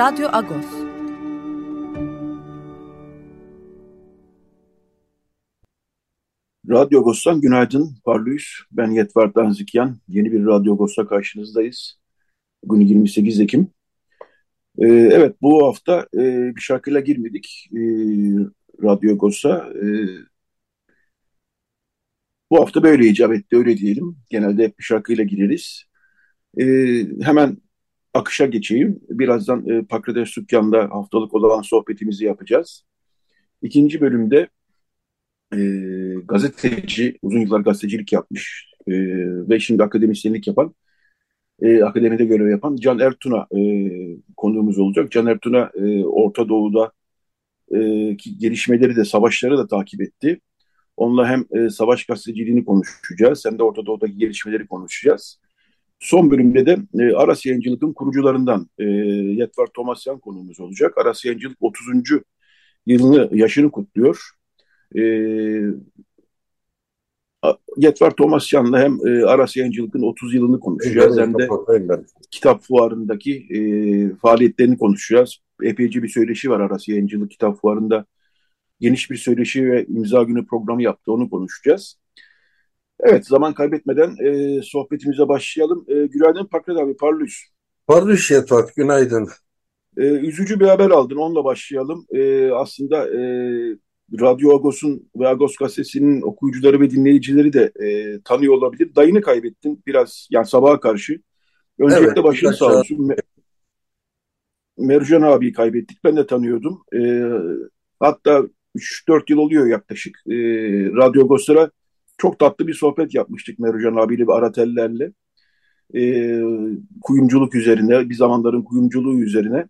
Radyo Agos. Radyo Agos'tan günaydın. Parlıyız. Ben Yetvar Danzikyan. Yeni bir Radyo Agos'ta karşınızdayız. Bugün 28 Ekim. Ee, evet bu hafta e, bir şarkıyla girmedik e, Radyo Agos'a. E, bu hafta böyle icap etti öyle diyelim. Genelde hep bir şarkıyla gireriz. E, hemen akışa geçeyim. Birazdan e, Pakrates Sükkan'da haftalık olan sohbetimizi yapacağız. İkinci bölümde e, gazeteci, uzun yıllar gazetecilik yapmış e, ve şimdi akademisyenlik yapan, e, akademide görev yapan Can Ertun'a e, konuğumuz olacak. Can Ertun'a e, Orta Doğu'da e, ki gelişmeleri de, savaşları da takip etti. Onunla hem e, savaş gazeteciliğini konuşacağız hem de Orta Doğu'daki gelişmeleri konuşacağız. Son bölümde de e, Aras Yayıncılık'ın kurucularından e, Yetvar Tomasyan konuğumuz olacak. Aras Yayıncılık 30. yılını, yaşını kutluyor. E, Yetvar Tomasyan'la hem e, Aras Yayıncılık'ın 30 yılını konuşacağız hem de kitap fuarındaki e, faaliyetlerini konuşacağız. Epeyce bir söyleşi var Aras Yayıncılık kitap fuarında. Geniş bir söyleşi ve imza günü programı yaptı, onu konuşacağız. Evet, zaman kaybetmeden e, sohbetimize başlayalım. E, günaydın Pakrat abi, parlıyız. Parlıyız Yetvat, günaydın. E, üzücü bir haber aldın, onunla başlayalım. E, aslında e, Radyo Agos'un ve Agos gazetesinin okuyucuları ve dinleyicileri de e, tanıyor olabilir. Dayını kaybettin biraz, yani sabaha karşı. Öncelikle evet, başın sağ olsun. Me Mercan abiyi kaybettik, ben de tanıyordum. E, hatta 3-4 yıl oluyor yaklaşık. E, Radyo Agos'lara çok tatlı bir sohbet yapmıştık Merucan abiyle ve Aratellerle. E, kuyumculuk üzerine, bir zamanların kuyumculuğu üzerine.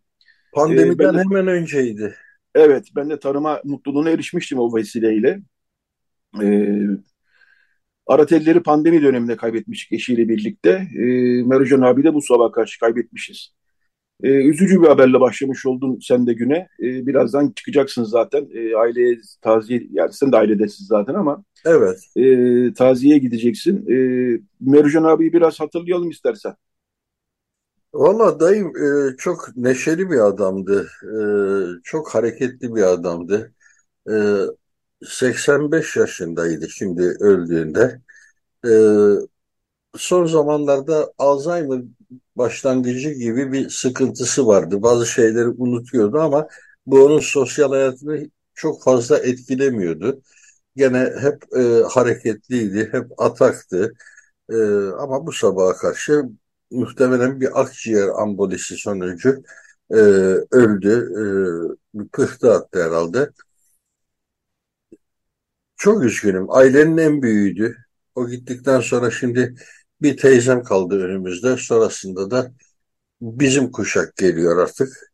Pandemiden e, de, hemen önceydi. Evet, ben de tanıma mutluluğuna erişmiştim o vesileyle. E, Aratelleri pandemi döneminde kaybetmiştik eşiyle birlikte. E, Merucan abi de bu sabah karşı kaybetmişiz. E, üzücü bir haberle başlamış oldun sen de güne. E, birazdan çıkacaksın zaten. E, aileye taziye, yani sen de ailedesin zaten ama evet. e, taziye gideceksin. E, Mercan abiyi biraz hatırlayalım istersen. Valla dayım e, çok neşeli bir adamdı. E, çok hareketli bir adamdı. E, 85 yaşındaydı şimdi öldüğünde. E, son zamanlarda Alzheimer başlangıcı gibi bir sıkıntısı vardı. Bazı şeyleri unutuyordu ama bu onun sosyal hayatını çok fazla etkilemiyordu. Gene hep e, hareketliydi, hep ataktı. E, ama bu sabaha karşı muhtemelen bir akciğer ambolisi sonucu e, öldü. E, pıhtı attı herhalde. Çok üzgünüm. Ailenin en büyüğüydü. O gittikten sonra şimdi bir teyzem kaldı önümüzde. Sonrasında da bizim kuşak geliyor artık.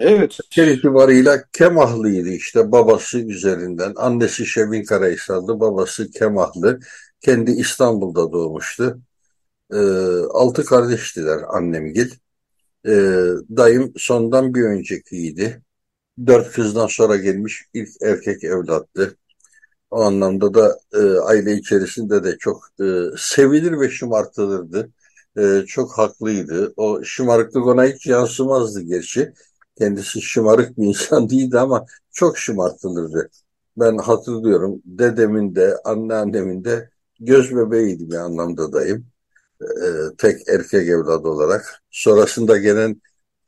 Evet. Her itibarıyla Kemahlıydı işte babası üzerinden. Annesi Şevin Karahisarlı, babası Kemahlı. Kendi İstanbul'da doğmuştu. E, altı kardeştiler annemgil. E, dayım sondan bir öncekiydi. Dört kızdan sonra gelmiş ilk erkek evlattı. O anlamda da e, aile içerisinde de çok e, sevilir ve şımartılırdı. E, çok haklıydı. O şımarıklık ona hiç yansımazdı gerçi. Kendisi şımarık bir insan değildi ama çok şımartılırdı. Ben hatırlıyorum dedemin de anneannemin de göz bebeğiydi bir anlamda dayım. E, tek erkek evlat olarak. Sonrasında gelen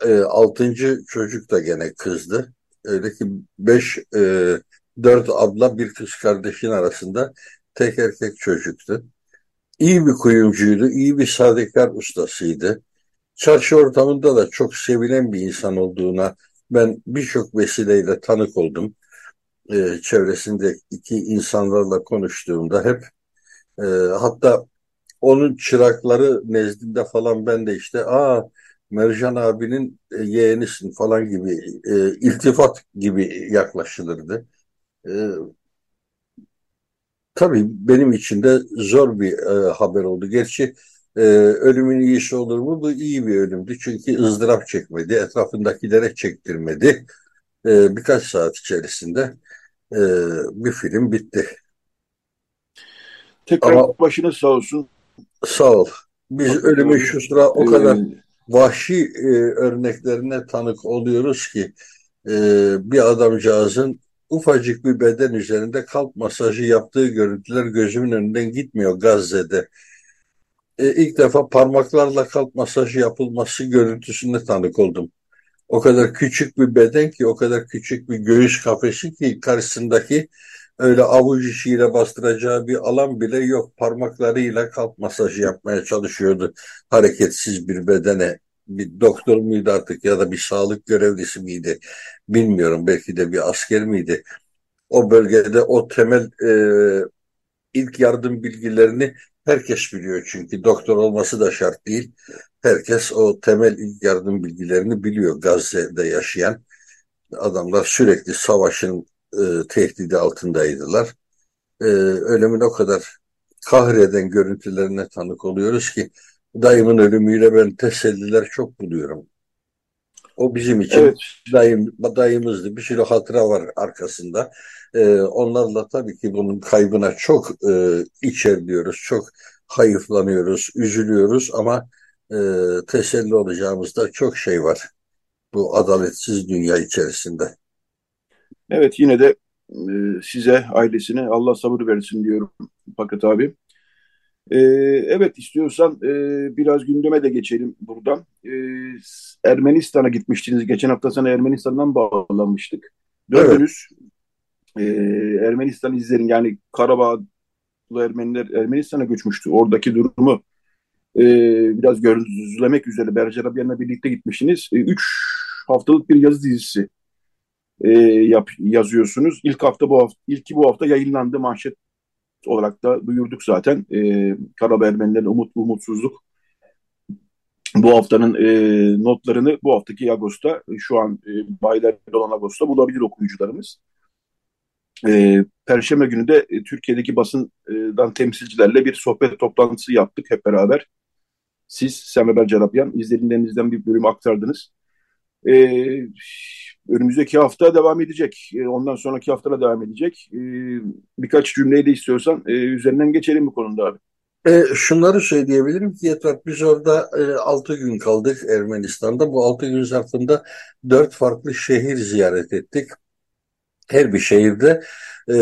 e, altıncı çocuk da gene kızdı. Öyle ki beş e, dört abla bir kız kardeşin arasında tek erkek çocuktu. İyi bir kuyumcuydu, iyi bir sadekar ustasıydı. Çarşı ortamında da çok sevilen bir insan olduğuna ben birçok vesileyle tanık oldum. Ee, çevresindeki insanlarla konuştuğumda hep e, hatta onun çırakları nezdinde falan ben de işte aa Mercan abinin yeğenisin falan gibi e, iltifat gibi yaklaşılırdı. E, tabii benim için de zor bir e, haber oldu. Gerçi e, ölümün iyisi olur mu? Bu iyi bir ölümdü. Çünkü ızdırap çekmedi, etrafındakilere çektirmedi. E, birkaç saat içerisinde e, bir film bitti. Tekrar Ama, başınız sağ olsun. Sağ ol. Biz ölümün şu sıra o kadar ee, vahşi e, örneklerine tanık oluyoruz ki e, bir adamcağızın ufacık bir beden üzerinde kalp masajı yaptığı görüntüler gözümün önünden gitmiyor Gazze'de. E, ilk defa parmaklarla kalp masajı yapılması görüntüsüne tanık oldum. O kadar küçük bir beden ki, o kadar küçük bir göğüs kafesi ki karşısındaki öyle avuç içiyle bastıracağı bir alan bile yok. Parmaklarıyla kalp masajı yapmaya çalışıyordu hareketsiz bir bedene. Bir doktor muydu artık ya da bir sağlık görevlisi miydi bilmiyorum. Belki de bir asker miydi? O bölgede o temel e, ilk yardım bilgilerini herkes biliyor çünkü doktor olması da şart değil. Herkes o temel ilk yardım bilgilerini biliyor Gazze'de yaşayan adamlar sürekli savaşın e, tehdidi altındaydılar. E, ölümün o kadar kahreden görüntülerine tanık oluyoruz ki dayımın ölümüyle ben teselliler çok buluyorum. O bizim için evet. dayım, dayımızdı. Bir sürü hatıra var arkasında. Ee, onlarla tabii ki bunun kaybına çok e, içerliyoruz. Çok hayıflanıyoruz, üzülüyoruz ama e, teselli olacağımızda çok şey var. Bu adaletsiz dünya içerisinde. Evet yine de e, size, ailesine Allah sabır versin diyorum Pakat abi. E, evet istiyorsan e, biraz gündeme de geçelim buradan. E, Ermenistan'a gitmiştiniz. Geçen hafta sana Ermenistan'dan bağlanmıştık. Dördünüz evet. e, Ermenistan izlerin yani Karabağ'lı Ermeniler Ermenistan'a göçmüştü. Oradaki durumu e, biraz gözlemek üzere Bercerabyan'la birlikte gitmiştiniz. E, üç haftalık bir yazı dizisi e, yap, yazıyorsunuz. İlk hafta bu hafta, ilki bu hafta yayınlandı manşet olarak da duyurduk zaten. E, Karabağ Ermenilerin umut umutsuzluk bu haftanın e, notlarını bu haftaki Ağustos'ta şu an e, bayilerde olan Ağustos'ta bulabilir okuyucularımız. E, Perşembe günü de e, Türkiye'deki basından temsilcilerle bir sohbet toplantısı yaptık hep beraber. Siz, Sen ve Bercerabyan izlediğinizden bir bölüm aktardınız. E, önümüzdeki hafta devam edecek. E, ondan sonraki haftada devam edecek. E, birkaç cümleyi de istiyorsan e, üzerinden geçelim bu konuda abi. E, şunları söyleyebilirim ki Yetvar biz orada e, 6 gün kaldık Ermenistan'da. Bu 6 gün zarfında 4 farklı şehir ziyaret ettik. Her bir şehirde e,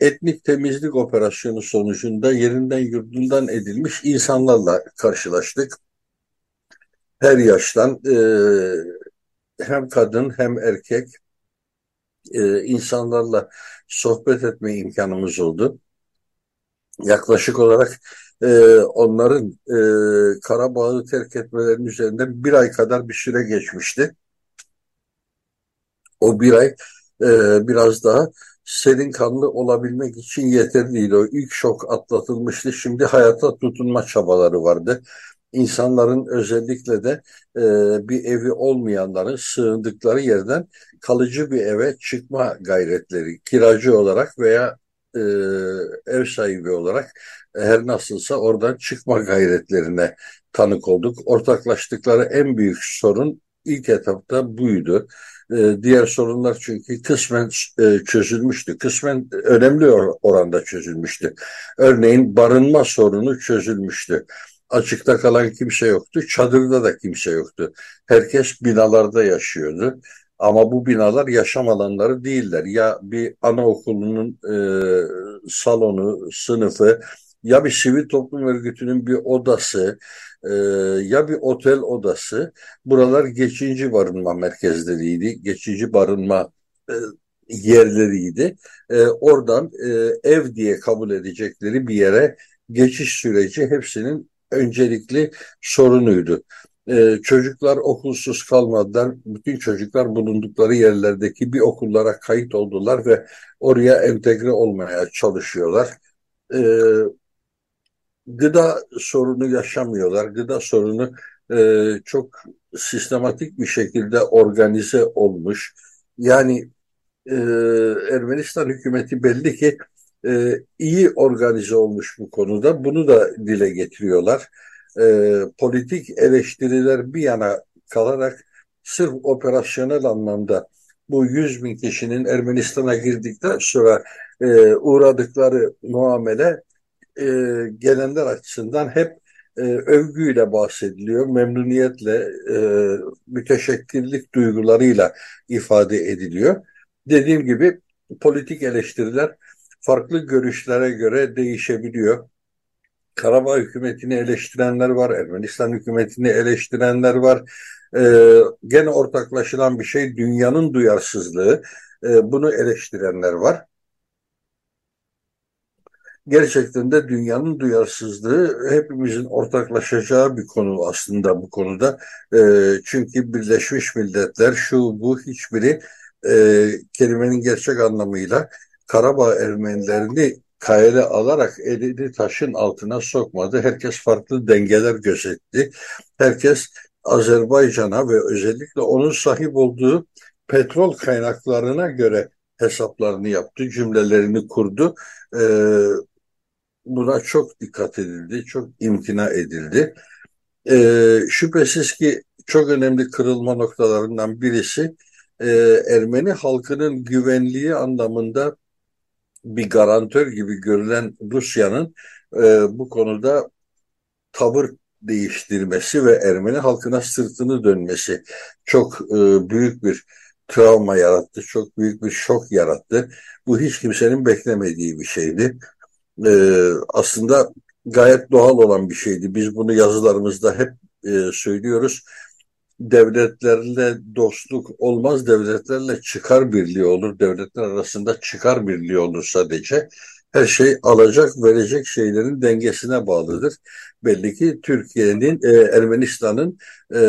etnik temizlik operasyonu sonucunda yerinden yurdundan edilmiş insanlarla karşılaştık. Her yaştan e, hem kadın hem erkek e, insanlarla sohbet etme imkanımız oldu. Yaklaşık olarak e, onların e, Karabağ'ı terk etmelerinin üzerinden bir ay kadar bir süre geçmişti. O bir ay e, biraz daha serin kanlı olabilmek için yeterliydi. O ilk şok atlatılmıştı. Şimdi hayata tutunma çabaları vardı insanların özellikle de e, bir evi olmayanların sığındıkları yerden kalıcı bir eve çıkma gayretleri kiracı olarak veya e, ev sahibi olarak her nasılsa oradan çıkma gayretlerine tanık olduk. Ortaklaştıkları en büyük sorun ilk etapta buydu. Ee, diğer sorunlar çünkü kısmen e, çözülmüştü. Kısmen önemli oranda çözülmüştü. Örneğin barınma sorunu çözülmüştü. Açıkta kalan kimse yoktu. Çadırda da kimse yoktu. Herkes binalarda yaşıyordu. Ama bu binalar yaşam alanları değiller. Ya bir anaokulunun e, salonu, sınıfı, ya bir sivil toplum örgütünün bir odası, e, ya bir otel odası. Buralar geçici barınma merkezleriydi. Geçici barınma e, yerleriydi. E, oradan e, ev diye kabul edecekleri bir yere geçiş süreci hepsinin öncelikli sorunuydu. Ee, çocuklar okulsuz kalmadılar. Bütün çocuklar bulundukları yerlerdeki bir okullara kayıt oldular ve oraya entegre olmaya çalışıyorlar. Ee, gıda sorunu yaşamıyorlar. Gıda sorunu e, çok sistematik bir şekilde organize olmuş. Yani e, Ermenistan hükümeti belli ki e, iyi organize olmuş bu konuda. Bunu da dile getiriyorlar. E, politik eleştiriler bir yana kalarak sırf operasyonel anlamda bu 100 bin kişinin Ermenistan'a girdikten sonra e, uğradıkları muamele e, gelenler açısından hep e, övgüyle bahsediliyor, memnuniyetle, e, müteşekkirlik duygularıyla ifade ediliyor. Dediğim gibi politik eleştiriler farklı görüşlere göre değişebiliyor. Karabağ hükümetini eleştirenler var, Ermenistan hükümetini eleştirenler var. Ee, gene ortaklaşılan bir şey dünyanın duyarsızlığı. Ee, bunu eleştirenler var gerçekten de dünyanın duyarsızlığı hepimizin ortaklaşacağı bir konu aslında bu konuda. E, çünkü Birleşmiş Milletler şu bu hiçbiri e, kelimenin gerçek anlamıyla Karabağ Ermenilerini kayele alarak elini taşın altına sokmadı. Herkes farklı dengeler gözetti. Herkes Azerbaycan'a ve özellikle onun sahip olduğu petrol kaynaklarına göre hesaplarını yaptı, cümlelerini kurdu. Ee, buna çok dikkat edildi, çok imtina edildi. Ee, şüphesiz ki çok önemli kırılma noktalarından birisi e, Ermeni halkının güvenliği anlamında bir garantör gibi görülen Rusya'nın e, bu konuda tavır değiştirmesi ve Ermeni halkına sırtını dönmesi çok e, büyük bir travma yarattı, çok büyük bir şok yarattı. Bu hiç kimsenin beklemediği bir şeydi e, aslında gayet doğal olan bir şeydi. Biz bunu yazılarımızda hep e, söylüyoruz. Devletlerle dostluk olmaz, devletlerle çıkar birliği olur. Devletler arasında çıkar birliği olur sadece. Her şey alacak, verecek şeylerin dengesine bağlıdır. Belli ki Türkiye'nin, e, Ermenistan'ın e,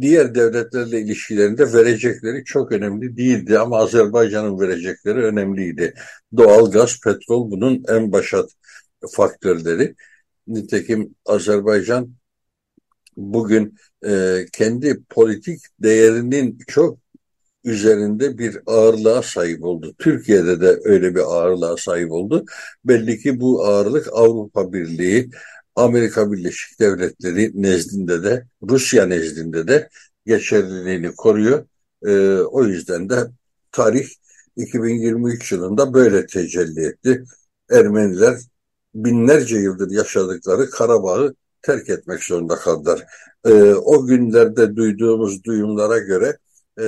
diğer devletlerle ilişkilerinde verecekleri çok önemli değildi ama Azerbaycan'ın verecekleri önemliydi. Doğal gaz, petrol bunun en başat faktörleri. Nitekim Azerbaycan bugün e, kendi politik değerinin çok üzerinde bir ağırlığa sahip oldu. Türkiye'de de öyle bir ağırlığa sahip oldu. Belli ki bu ağırlık Avrupa Birliği, Amerika Birleşik Devletleri nezdinde de Rusya nezdinde de geçerliliğini koruyor. E, o yüzden de tarih 2023 yılında böyle tecelli etti. Ermeniler binlerce yıldır yaşadıkları Karabağ'ı terk etmek zorunda kaldılar. E, o günlerde duyduğumuz duyumlara göre e,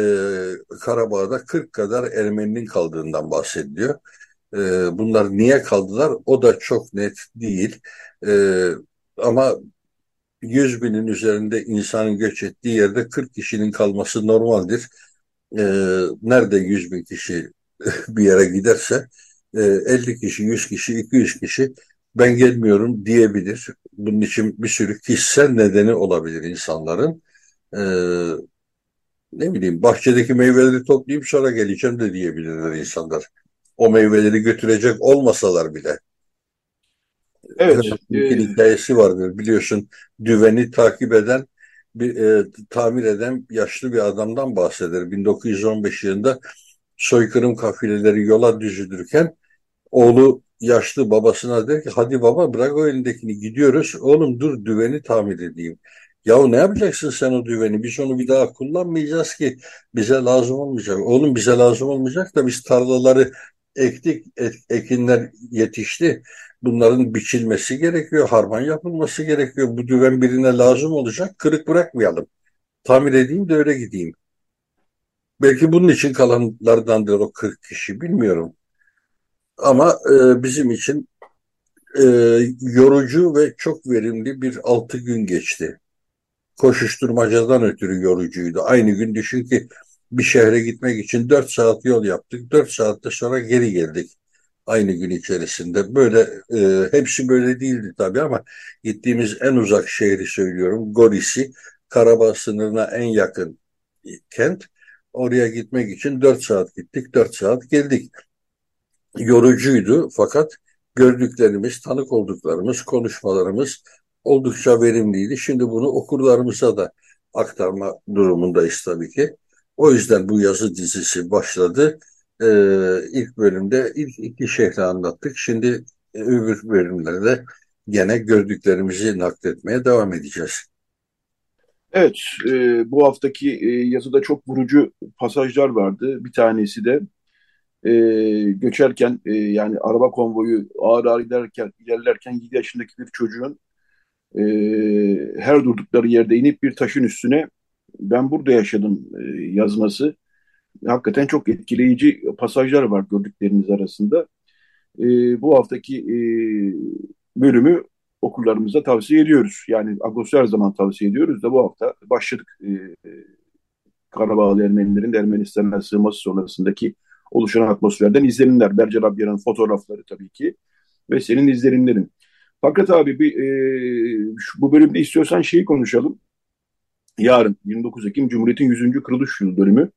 Karabağ'da 40 kadar Ermeninin kaldığından bahsediliyor. E, bunlar niye kaldılar o da çok net değil. E, ama 100 binin üzerinde insanın göç ettiği yerde 40 kişinin kalması normaldir. E, nerede 100 bin kişi bir yere giderse e, 50 kişi, 100 kişi, 200 kişi ben gelmiyorum diyebilir. Bunun için bir sürü kişisel nedeni olabilir insanların. E, ne bileyim bahçedeki meyveleri toplayayım sonra geleceğim de diyebilirler insanlar. O meyveleri götürecek olmasalar bile. Evet. Bir e, hikayesi vardır biliyorsun. Düveni takip eden bir e, tamir eden yaşlı bir adamdan bahseder. 1915 yılında soykırım kafileleri yola düzülürken oğlu yaşlı babasına der ki hadi baba bırak o elindekini gidiyoruz. Oğlum dur düveni tamir edeyim. Yahu ne yapacaksın sen o düveni? Biz onu bir daha kullanmayacağız ki bize lazım olmayacak. Oğlum bize lazım olmayacak da biz tarlaları ektik, ek, ekinler yetişti. Bunların biçilmesi gerekiyor, harman yapılması gerekiyor. Bu düven birine lazım olacak, kırık bırakmayalım. Tamir edeyim de öyle gideyim. Belki bunun için kalanlardandır o 40 kişi, bilmiyorum. Ama e, bizim için e, yorucu ve çok verimli bir altı gün geçti. Koşuşturmacadan ötürü yorucuydu. Aynı gün düşün ki bir şehre gitmek için 4 saat yol yaptık. 4 saatte sonra geri geldik aynı gün içerisinde. Böyle e, hepsi böyle değildi tabii ama gittiğimiz en uzak şehri söylüyorum. Goris'i Karabağ sınırına en yakın kent. Oraya gitmek için 4 saat gittik, 4 saat geldik. Yorucuydu fakat gördüklerimiz, tanık olduklarımız, konuşmalarımız oldukça verimliydi. Şimdi bunu okurlarımıza da aktarma durumundayız tabii ki. O yüzden bu yazı dizisi başladı. Ee, ilk bölümde ilk iki şehri anlattık. Şimdi öbür bölümlerde gene gördüklerimizi nakletmeye devam edeceğiz. Evet, e, bu haftaki e, yazıda çok vurucu pasajlar vardı. Bir tanesi de e, göçerken e, yani araba konvoyu ağır ağır ilerlerken, ilerlerken 7 yaşındaki bir çocuğun e, her durdukları yerde inip bir taşın üstüne ben burada yaşadım e, yazması. Hakikaten çok etkileyici pasajlar var gördüklerimiz arasında. E, bu haftaki e, bölümü okullarımıza tavsiye ediyoruz. Yani Ağustos'u her zaman tavsiye ediyoruz da bu hafta başladık. E, Karabağlı Ermenilerin Ermenistan'a sığması sonrasındaki oluşan atmosferden izlenimler. Berce Rabya'nın fotoğrafları tabii ki ve senin izlenimlerin. Fakat abi bir, e, şu, bu bölümde istiyorsan şeyi konuşalım. Yarın 29 Ekim Cumhuriyet'in 100. kuruluş yıl dönümü.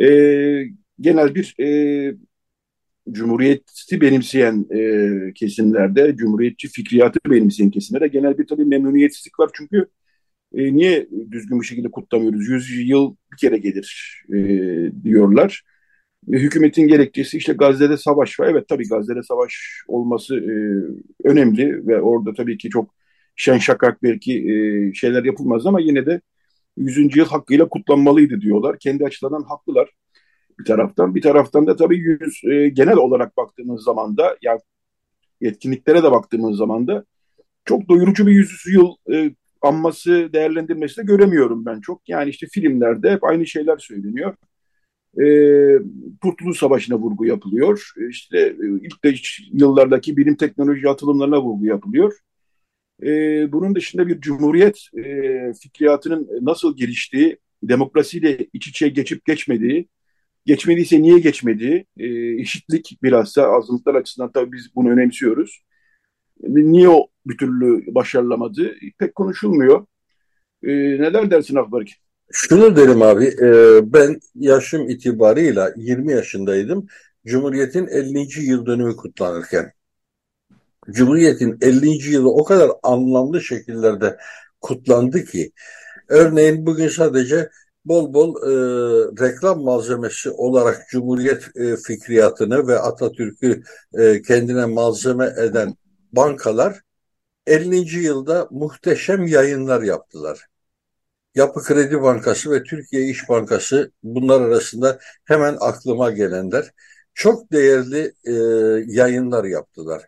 E, genel bir e, Cumhuriyeti benimseyen e, kesimlerde, Cumhuriyetçi fikriyatı benimseyen kesimlerde genel bir tabii memnuniyetsizlik var. Çünkü e, niye düzgün bir şekilde kutlamıyoruz? 100 yıl bir kere gelir e, diyorlar. Hükümetin gerekçesi işte Gazze'de savaş var. Evet tabii Gazze'de savaş olması e, önemli ve orada tabii ki çok şen şakak belki e, şeyler yapılmaz ama yine de 100. yıl hakkıyla kutlanmalıydı diyorlar. Kendi açılarından haklılar bir taraftan. Bir taraftan da tabii yüz, e, genel olarak baktığımız zaman da yani etkinliklere de baktığımız zaman da çok doyurucu bir yüz yıl e, anması, değerlendirmesi de göremiyorum ben çok. Yani işte filmlerde hep aynı şeyler söyleniyor. E, Kurtuluş Savaşı'na vurgu yapılıyor. İşte e, ilk yıllardaki bilim teknoloji atılımlarına vurgu yapılıyor. E, bunun dışında bir cumhuriyet e, fikriyatının nasıl geliştiği, demokrasiyle iç içe geçip geçmediği, geçmediyse niye geçmediği, e, eşitlik bilhassa azınlıklar açısından tabii biz bunu önemsiyoruz. Niye o bir türlü başarılamadı pek konuşulmuyor. E, neler dersin Akbar? Şunu derim abi, e, ben yaşım itibarıyla 20 yaşındaydım. Cumhuriyet'in 50. yıl dönümü kutlanırken. Cumhuriyet'in 50. yılı o kadar anlamlı şekillerde kutlandı ki, örneğin bugün sadece bol bol e, reklam malzemesi olarak Cumhuriyet e, fikriyatını ve Atatürk'ü e, kendine malzeme eden bankalar 50. yılda muhteşem yayınlar yaptılar. Yapı Kredi Bankası ve Türkiye İş Bankası bunlar arasında hemen aklıma gelenler. Çok değerli e, yayınlar yaptılar.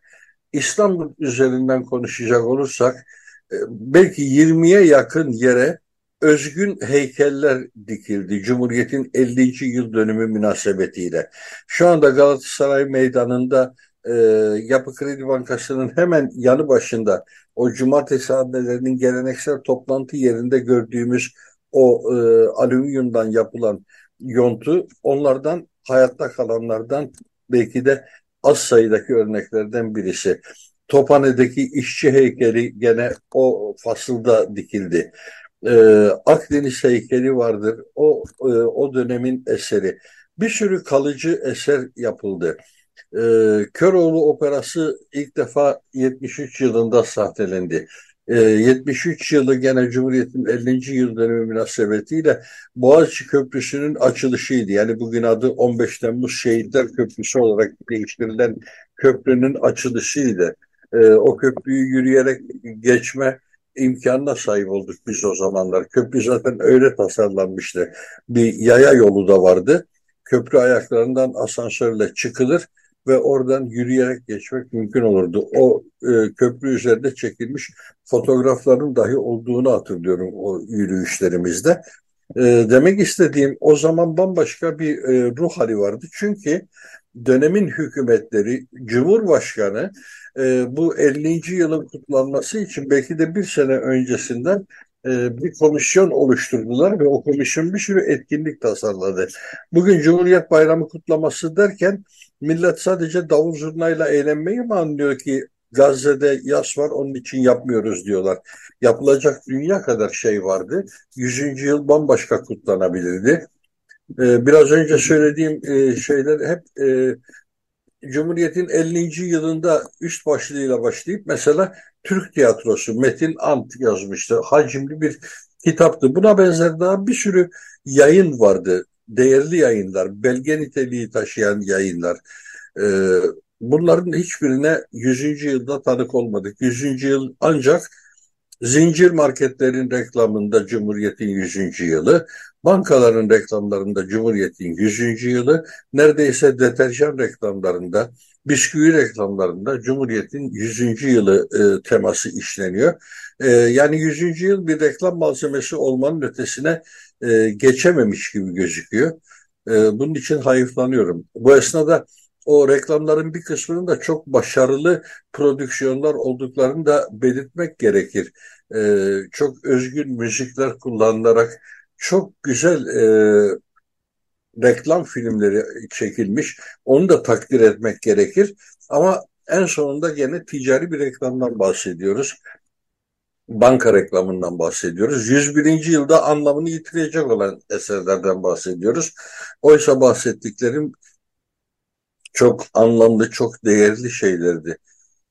İstanbul üzerinden konuşacak olursak e, belki 20'ye yakın yere özgün heykeller dikildi Cumhuriyet'in 50. yıl dönümü münasebetiyle. Şu anda Galatasaray Meydanı'nda e, Yapı Kredi Bankası'nın hemen yanı başında o cumartesi annelerinin geleneksel toplantı yerinde gördüğümüz o e, alüminyumdan yapılan yontu onlardan hayatta kalanlardan belki de az sayıdaki örneklerden birisi. Tophane'deki işçi heykeli gene o fasılda dikildi. Ee, Akdeniz heykeli vardır. O e, o dönemin eseri. Bir sürü kalıcı eser yapıldı. Ee, Köroğlu Operası ilk defa 73 yılında sahtelendi. Ee, 73 yılı gene Cumhuriyet'in 50. yıl dönümü münasebetiyle Boğaziçi Köprüsü'nün açılışıydı. Yani bugün adı 15 Temmuz Şehitler Köprüsü olarak değiştirilen köprünün açılışıydı. Ee, o köprüyü yürüyerek geçme imkanına sahip olduk biz o zamanlar. Köprü zaten öyle tasarlanmıştı. Bir yaya yolu da vardı. Köprü ayaklarından asansörle çıkılır ve oradan yürüyerek geçmek mümkün olurdu. O e, köprü üzerinde çekilmiş fotoğrafların dahi olduğunu hatırlıyorum o yürüyüşlerimizde. E, demek istediğim o zaman bambaşka bir e, ruh hali vardı. Çünkü dönemin hükümetleri, Cumhurbaşkanı e, bu 50. yılın kutlanması için belki de bir sene öncesinden e, bir komisyon oluşturdular ve o komisyon bir sürü etkinlik tasarladı. Bugün Cumhuriyet Bayramı kutlaması derken millet sadece davul zurnayla eğlenmeyi mi anlıyor ki Gazze'de yas var onun için yapmıyoruz diyorlar. Yapılacak dünya kadar şey vardı. 100. yıl bambaşka kutlanabilirdi. Ee, biraz önce söylediğim e, şeyler hep e, Cumhuriyet'in 50. yılında üst başlığıyla başlayıp mesela Türk tiyatrosu Metin Ant yazmıştı. Hacimli bir kitaptı. Buna benzer daha bir sürü yayın vardı. Değerli yayınlar, belge niteliği taşıyan yayınlar. Ee, bunların hiçbirine 100. yılda tanık olmadık. 100. yıl ancak zincir marketlerin reklamında Cumhuriyet'in 100. yılı, bankaların reklamlarında Cumhuriyet'in 100. yılı, neredeyse deterjan reklamlarında, bisküvi reklamlarında Cumhuriyet'in 100. yılı e, teması işleniyor. E, yani 100. yıl bir reklam malzemesi olmanın ötesine e, geçememiş gibi gözüküyor. E, bunun için hayıflanıyorum. Bu esnada o reklamların bir kısmının da çok başarılı prodüksiyonlar olduklarını da belirtmek gerekir. E, çok özgün müzikler kullanılarak çok güzel e, reklam filmleri çekilmiş. Onu da takdir etmek gerekir. Ama en sonunda gene ticari bir reklamdan bahsediyoruz. Banka reklamından bahsediyoruz. 101. yılda anlamını yitirecek olan eserlerden bahsediyoruz. Oysa bahsettiklerim çok anlamlı, çok değerli şeylerdi.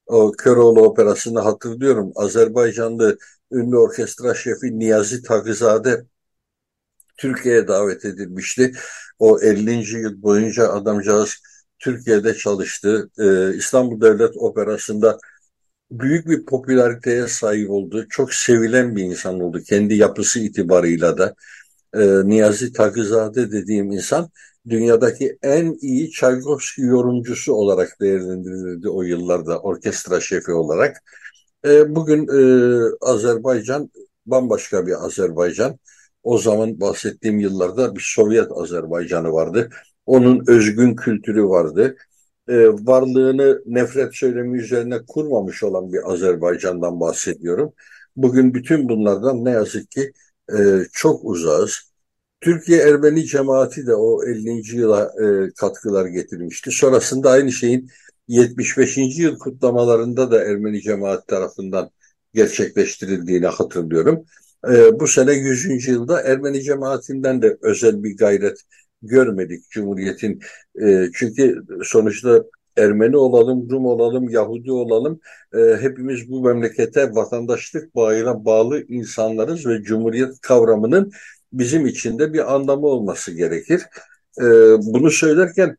O Köroğlu Operası'nı hatırlıyorum. Azerbaycanlı ünlü orkestra şefi Niyazi Takızade Türkiye'ye davet edilmişti. O 50. yıl boyunca adamcağız Türkiye'de çalıştı. Ee, İstanbul Devlet Operası'nda büyük bir popülariteye sahip oldu. Çok sevilen bir insan oldu. Kendi yapısı itibarıyla da. Ee, Niyazi Takızade dediğim insan dünyadaki en iyi Çaykovski yorumcusu olarak değerlendirildi o yıllarda orkestra şefi olarak. E, bugün e, Azerbaycan bambaşka bir Azerbaycan. O zaman bahsettiğim yıllarda bir Sovyet Azerbaycan'ı vardı. Onun özgün kültürü vardı. E, varlığını nefret söylemi üzerine kurmamış olan bir Azerbaycan'dan bahsediyorum. Bugün bütün bunlardan ne yazık ki e, çok uzağız. Türkiye Ermeni cemaati de o 50. yıla e, katkılar getirmişti. Sonrasında aynı şeyin 75. yıl kutlamalarında da Ermeni cemaat tarafından gerçekleştirildiğini hatırlıyorum. E, bu sene 100. yılda Ermeni cemaatinden de özel bir gayret görmedik Cumhuriyet'in. E, çünkü sonuçta Ermeni olalım, Rum olalım, Yahudi olalım, e, hepimiz bu memlekete vatandaşlık bağıyla bağlı insanlarız ve Cumhuriyet kavramının bizim için de bir anlamı olması gerekir. E, bunu söylerken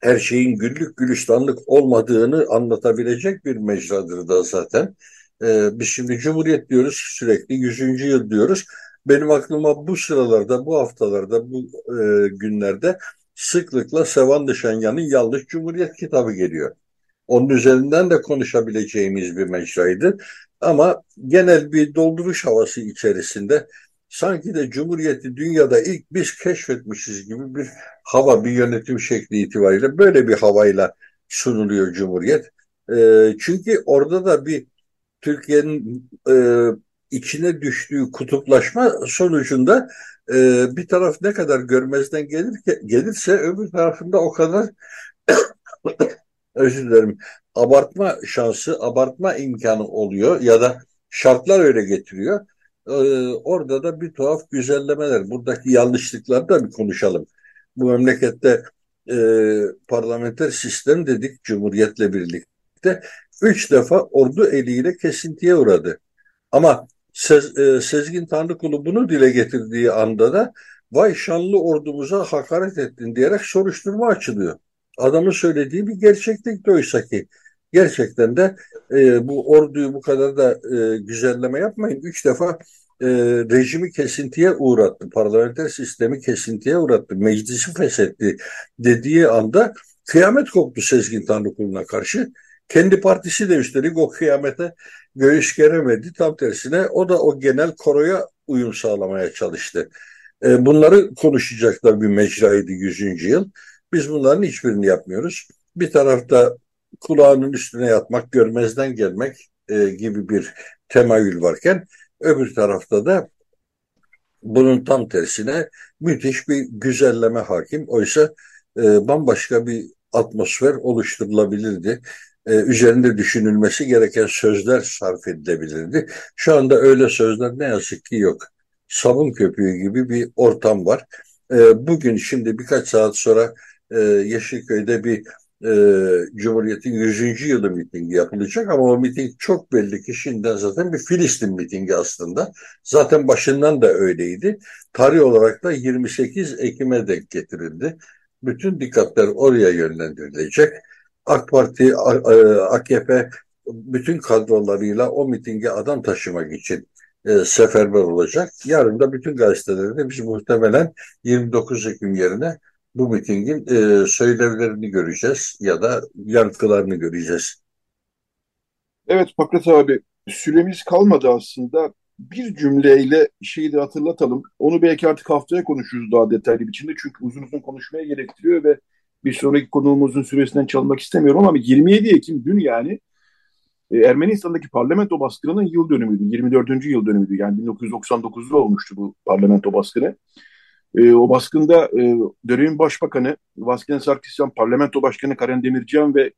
her şeyin güllük gülistanlık olmadığını anlatabilecek bir mecradır da zaten. E, biz şimdi Cumhuriyet diyoruz sürekli 100. yıl diyoruz. Benim aklıma bu sıralarda, bu haftalarda, bu e, günlerde sıklıkla Sevan Dışanyan'ın Yanlış Cumhuriyet kitabı geliyor. Onun üzerinden de konuşabileceğimiz bir mecraydı. Ama genel bir dolduruş havası içerisinde sanki de Cumhuriyeti dünyada ilk biz keşfetmişiz gibi bir hava, bir yönetim şekli itibariyle böyle bir havayla sunuluyor Cumhuriyet. E, çünkü orada da bir Türkiye'nin e, içine düştüğü kutuplaşma sonucunda e, bir taraf ne kadar görmezden gelir, gelirse öbür tarafında o kadar özür dilerim abartma şansı, abartma imkanı oluyor ya da şartlar öyle getiriyor. Ee, orada da bir tuhaf güzellemeler. Buradaki yanlışlıkları da bir konuşalım. Bu memlekette e, parlamenter sistem dedik Cumhuriyet'le birlikte. Üç defa ordu eliyle kesintiye uğradı. Ama Sez, e, Sezgin Tanrıkulu bunu dile getirdiği anda da vay şanlı ordumuza hakaret ettin diyerek soruşturma açılıyor. Adamın söylediği bir gerçeklikti oysa ki. Gerçekten de e, bu orduyu bu kadar da e, güzelleme yapmayın. Üç defa e, rejimi kesintiye uğrattı, parlamenter sistemi kesintiye uğrattı, meclisi feshetti dediği anda kıyamet koptu Sezgin Tanrıkulu'na karşı. Kendi partisi de üstelik o kıyamete göğüs geremedi. Tam tersine o da o genel koroya uyum sağlamaya çalıştı. E, bunları konuşacaklar bir mecraydı 100. yıl. Biz bunların hiçbirini yapmıyoruz. Bir tarafta kulağının üstüne yatmak, görmezden gelmek e, gibi bir temayül varken öbür tarafta da bunun tam tersine müthiş bir güzelleme hakim. Oysa e, bambaşka bir atmosfer oluşturulabilirdi. E, üzerinde düşünülmesi gereken sözler sarf edilebilirdi. Şu anda öyle sözler ne yazık ki yok. Sabun köpüğü gibi bir ortam var. E, bugün şimdi birkaç saat sonra e, Yeşilköy'de bir e, Cumhuriyet'in 100. yılı mitingi yapılacak ama o miting çok belli ki şimdiden zaten bir Filistin mitingi aslında. Zaten başından da öyleydi. Tarih olarak da 28 Ekim'e denk getirildi. Bütün dikkatler oraya yönlendirilecek. AK Parti, AKP bütün kadrolarıyla o mitinge adam taşımak için e, seferber olacak. Yarın da bütün gazetelerde biz muhtemelen 29 Ekim yerine bu mitingin e, söylevlerini göreceğiz ya da yankılarını göreceğiz. Evet Pakrat abi süremiz kalmadı aslında. Bir cümleyle şeyi de hatırlatalım. Onu belki artık haftaya konuşuruz daha detaylı biçimde. Çünkü uzun uzun konuşmaya gerektiriyor ve bir sonraki konuğumuzun süresinden çalmak istemiyorum ama 27 Ekim dün yani e, Ermenistan'daki parlamento baskınının yıl dönümüydü. 24. yıl dönümüydü. Yani 1999'da olmuştu bu parlamento baskını. E, o baskında e, dönemin başbakanı Vasken Sarkisyan, parlamento başkanı Karen Demircihan ve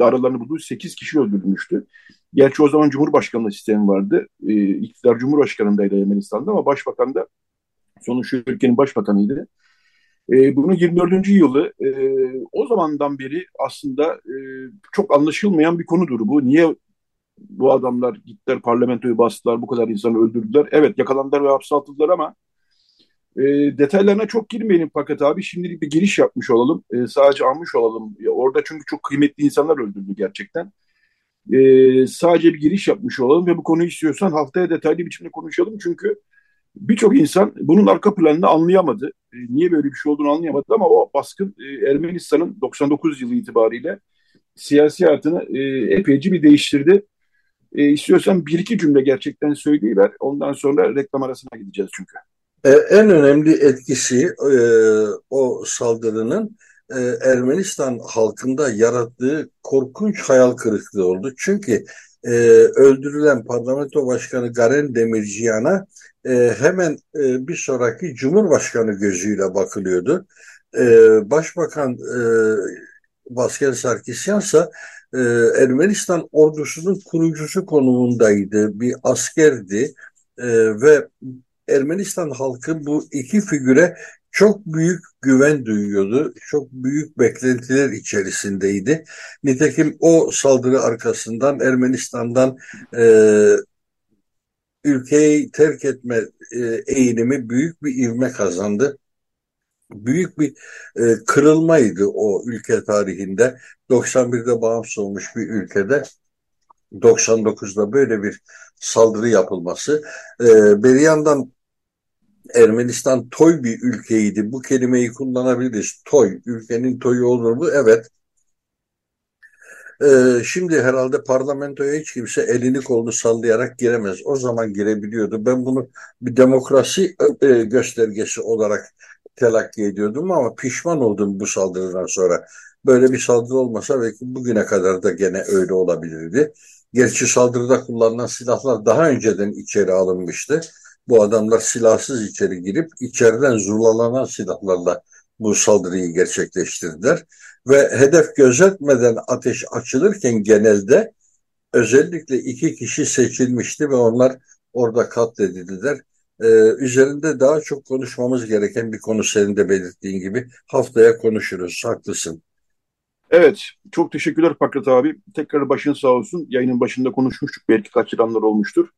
aralarını bulduğu 8 kişi öldürülmüştü. Gerçi o zaman Cumhurbaşkanlığı sistemi vardı. E, iktidar Cumhurbaşkanı'ndaydı Ermenistan'da ama başbakan da sonuçta ülkenin başbakanıydı. E, bunun 24. yılı e, o zamandan beri aslında e, çok anlaşılmayan bir konudur bu. Niye bu adamlar gittiler parlamentoyu bastılar, bu kadar insanı öldürdüler? Evet yakalandılar ve hapse atıldılar ama e, detaylarına çok girmeyelim fakat abi şimdilik bir giriş yapmış olalım. E, sadece almış olalım. Ya, orada çünkü çok kıymetli insanlar öldürdü gerçekten. E, sadece bir giriş yapmış olalım ve bu konuyu istiyorsan haftaya detaylı biçimde konuşalım. Çünkü birçok insan bunun arka planını anlayamadı. E, niye böyle bir şey olduğunu anlayamadı ama o baskın e, Ermenistan'ın 99 yılı itibariyle siyasi hayatını e, epeyce bir değiştirdi. E, istiyorsan bir iki cümle gerçekten söyleyiver. Ondan sonra reklam arasına gideceğiz çünkü. E, en önemli etkisi e, o saldırının e, Ermenistan halkında yarattığı korkunç hayal kırıklığı oldu. Çünkü e, öldürülen parlamento başkanı Garen Demirciyan'a e, hemen e, bir sonraki cumhurbaşkanı gözüyle bakılıyordu. E, Başbakan e, Baskel Sarkisyan ise Ermenistan ordusunun kurucusu konumundaydı. Bir askerdi e, ve Ermenistan halkı bu iki figüre çok büyük güven duyuyordu. Çok büyük beklentiler içerisindeydi. Nitekim o saldırı arkasından Ermenistan'dan e, ülkeyi terk etme e, eğilimi büyük bir ivme kazandı. Büyük bir e, kırılmaydı o ülke tarihinde. 91'de bağımsız olmuş bir ülkede 99'da böyle bir saldırı yapılması. E, bir yandan Ermenistan toy bir ülkeydi. Bu kelimeyi kullanabiliriz. Toy. Ülkenin toyu olur mu? Evet. Ee, şimdi herhalde parlamentoya hiç kimse elini kolunu sallayarak giremez. O zaman girebiliyordu. Ben bunu bir demokrasi e, göstergesi olarak telakki ediyordum ama pişman oldum bu saldırıdan sonra. Böyle bir saldırı olmasa belki bugüne kadar da gene öyle olabilirdi. Gerçi saldırıda kullanılan silahlar daha önceden içeri alınmıştı. Bu adamlar silahsız içeri girip içeriden zulalanan silahlarla bu saldırıyı gerçekleştirdiler. Ve hedef gözetmeden ateş açılırken genelde özellikle iki kişi seçilmişti ve onlar orada katledildiler. Ee, üzerinde daha çok konuşmamız gereken bir konu senin de belirttiğin gibi haftaya konuşuruz. Haklısın. Evet, çok teşekkürler Pakrat abi. Tekrar başın sağ olsun. Yayının başında konuşmuştuk. Belki kaçıranlar olmuştur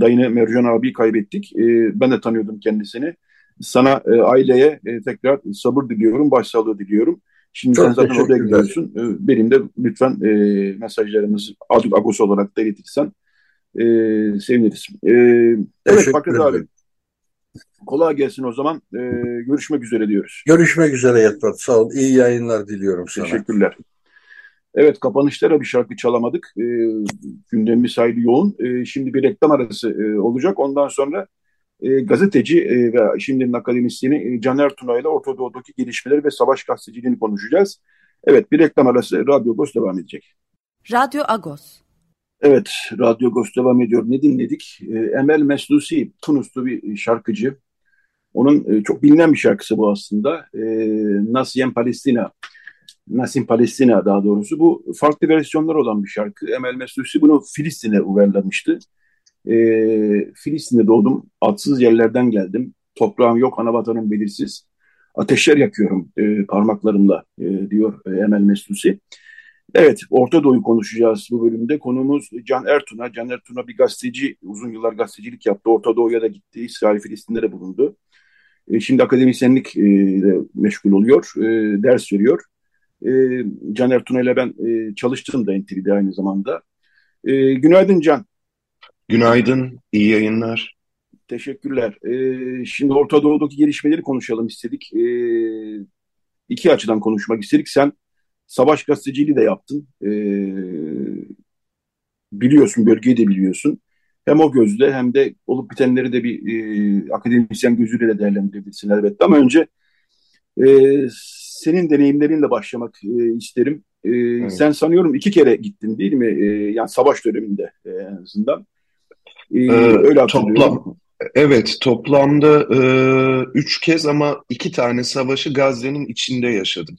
dayını Mercan abi kaybettik. E, ben de tanıyordum kendisini. Sana, e, aileye e, tekrar sabır diliyorum, başsağlığı diliyorum. Şimdi Çok sen zaten oraya gidiyorsun. E, benim de lütfen e, mesajlarımızı Aduk Agos olarak da iletirsen e, seviniriz. E, evet Fakret abi. Kolay gelsin o zaman. E, görüşmek üzere diyoruz. Görüşmek üzere Yetvat. Sağ ol. İyi yayınlar diliyorum sana. Teşekkürler. Evet kapanışlara bir şarkı çalamadık. E, gündemimiz hayli yoğun. E, şimdi bir reklam arası e, olacak. Ondan sonra e, gazeteci e, ve şimdinin akademisyeni e, Caner Tuna ile Orta Doğu'daki gelişmeleri ve savaş gazeteciliğini konuşacağız. Evet bir reklam arası Radyo Agos devam edecek. Radyo Agos. Evet Radyo Agos devam ediyor. Ne dinledik? E, Emel Meslusi Tunuslu bir şarkıcı. Onun e, çok bilinen bir şarkısı bu aslında. E, Nasyen Palestina Nasim Palestina daha doğrusu. Bu farklı versiyonlar olan bir şarkı. Emel Mesutsi bunu Filistin'e uyarlamıştı. E, Filistin'de doğdum, atsız yerlerden geldim. Toprağım yok, ana vatanım belirsiz. ateşler yakıyorum e, parmaklarımla e, diyor e, Emel Mestusi. Evet, Orta Doğu'yu konuşacağız bu bölümde. Konumuz Can Ertun'a. Can Ertun'a bir gazeteci, uzun yıllar gazetecilik yaptı. Orta Doğu'ya da gitti, İsrail, Filistin'de de bulundu. E, şimdi akademisyenlik e, meşgul oluyor, e, ders veriyor. E, Can Ertun ile ben e, çalıştım da NTV'de aynı zamanda. E, günaydın Can. Günaydın, iyi yayınlar. Teşekkürler. E, şimdi Orta Doğu'daki gelişmeleri konuşalım istedik. E, iki açıdan konuşmak istedik. Sen savaş gazeteciliği de yaptın. E, biliyorsun, bölgeyi de biliyorsun. Hem o gözle hem de olup bitenleri de bir e, akademisyen gözüyle de değerlendirebilirsin elbette. Ama önce e, senin deneyimlerinle başlamak e, isterim. E, evet. Sen sanıyorum iki kere gittin değil mi? E, yani savaş döneminde e, en azından. E, ee, öyle. Toplam, evet toplamda e, üç kez ama iki tane savaşı Gazze'nin içinde yaşadım.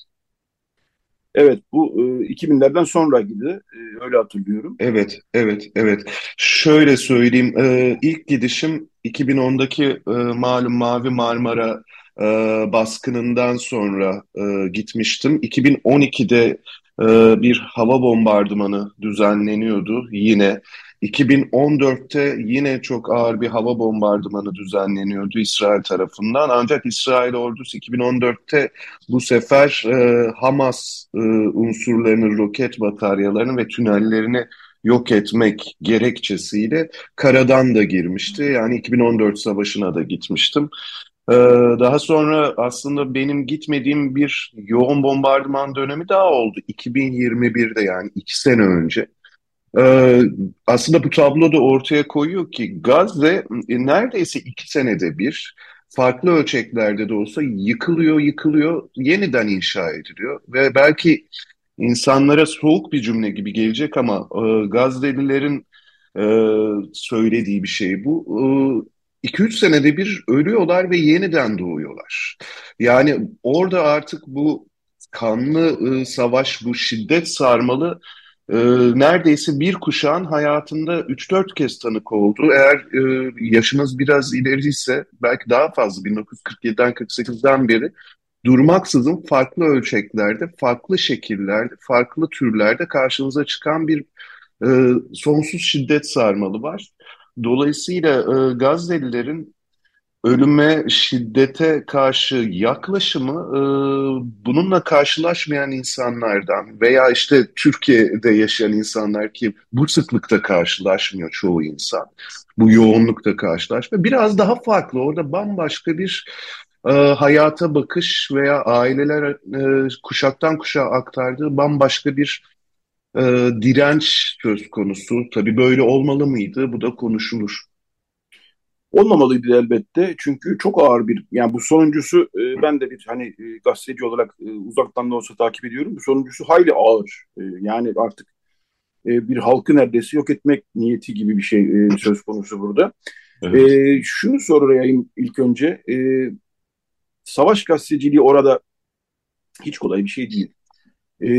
Evet bu e, 2000'lerden sonra gibi e, öyle hatırlıyorum. Evet, evet, evet. Şöyle söyleyeyim, e, ilk gidişim 2010'daki e, malum Mavi Marmara e, baskınından sonra e, gitmiştim. 2012'de e, bir hava bombardımanı düzenleniyordu yine. 2014'te yine çok ağır bir hava bombardımanı düzenleniyordu İsrail tarafından. Ancak İsrail ordusu 2014'te bu sefer e, Hamas e, unsurlarının roket bataryalarını ve tünellerini yok etmek gerekçesiyle karadan da girmişti. Yani 2014 savaşına da gitmiştim. Ee, daha sonra aslında benim gitmediğim bir yoğun bombardıman dönemi daha oldu. 2021'de yani iki sene önce. Ee, aslında bu tablo da ortaya koyuyor ki Gazze e, neredeyse iki senede bir farklı ölçeklerde de olsa yıkılıyor, yıkılıyor, yeniden inşa ediliyor. Ve belki insanlara soğuk bir cümle gibi gelecek ama e, Gazze'lilerin e, söylediği bir şey bu. E, 2-3 senede bir ölüyorlar ve yeniden doğuyorlar. Yani orada artık bu kanlı e, savaş, bu şiddet sarmalı e, neredeyse bir kuşağın hayatında 3-4 kez tanık oldu. Eğer e, yaşınız biraz ileriyse belki daha fazla 1947'den 48'den beri durmaksızın farklı ölçeklerde, farklı şekillerde, farklı türlerde karşınıza çıkan bir e, sonsuz şiddet sarmalı var. Dolayısıyla e, Gazze'lilerin ölüme, şiddete karşı yaklaşımı e, bununla karşılaşmayan insanlardan veya işte Türkiye'de yaşayan insanlar ki bu sıklıkta karşılaşmıyor çoğu insan. Bu yoğunlukta karşılaşmıyor. Biraz daha farklı. Orada bambaşka bir e, hayata bakış veya aileler e, kuşaktan kuşağa aktardığı bambaşka bir e, direnç söz konusu. Tabii böyle olmalı mıydı? Bu da konuşulur. Olmamalıydı elbette çünkü çok ağır bir yani bu sonuncusu e, ben de bir hani e, gazeteci olarak e, uzaktan da olsa takip ediyorum. Bu sonuncusu hayli ağır. E, yani artık e, bir halkı neredeyse yok etmek niyeti gibi bir şey e, söz konusu burada. Evet. E, şunu sorayım ilk önce. E, savaş gazeteciliği orada hiç kolay bir şey değil. E,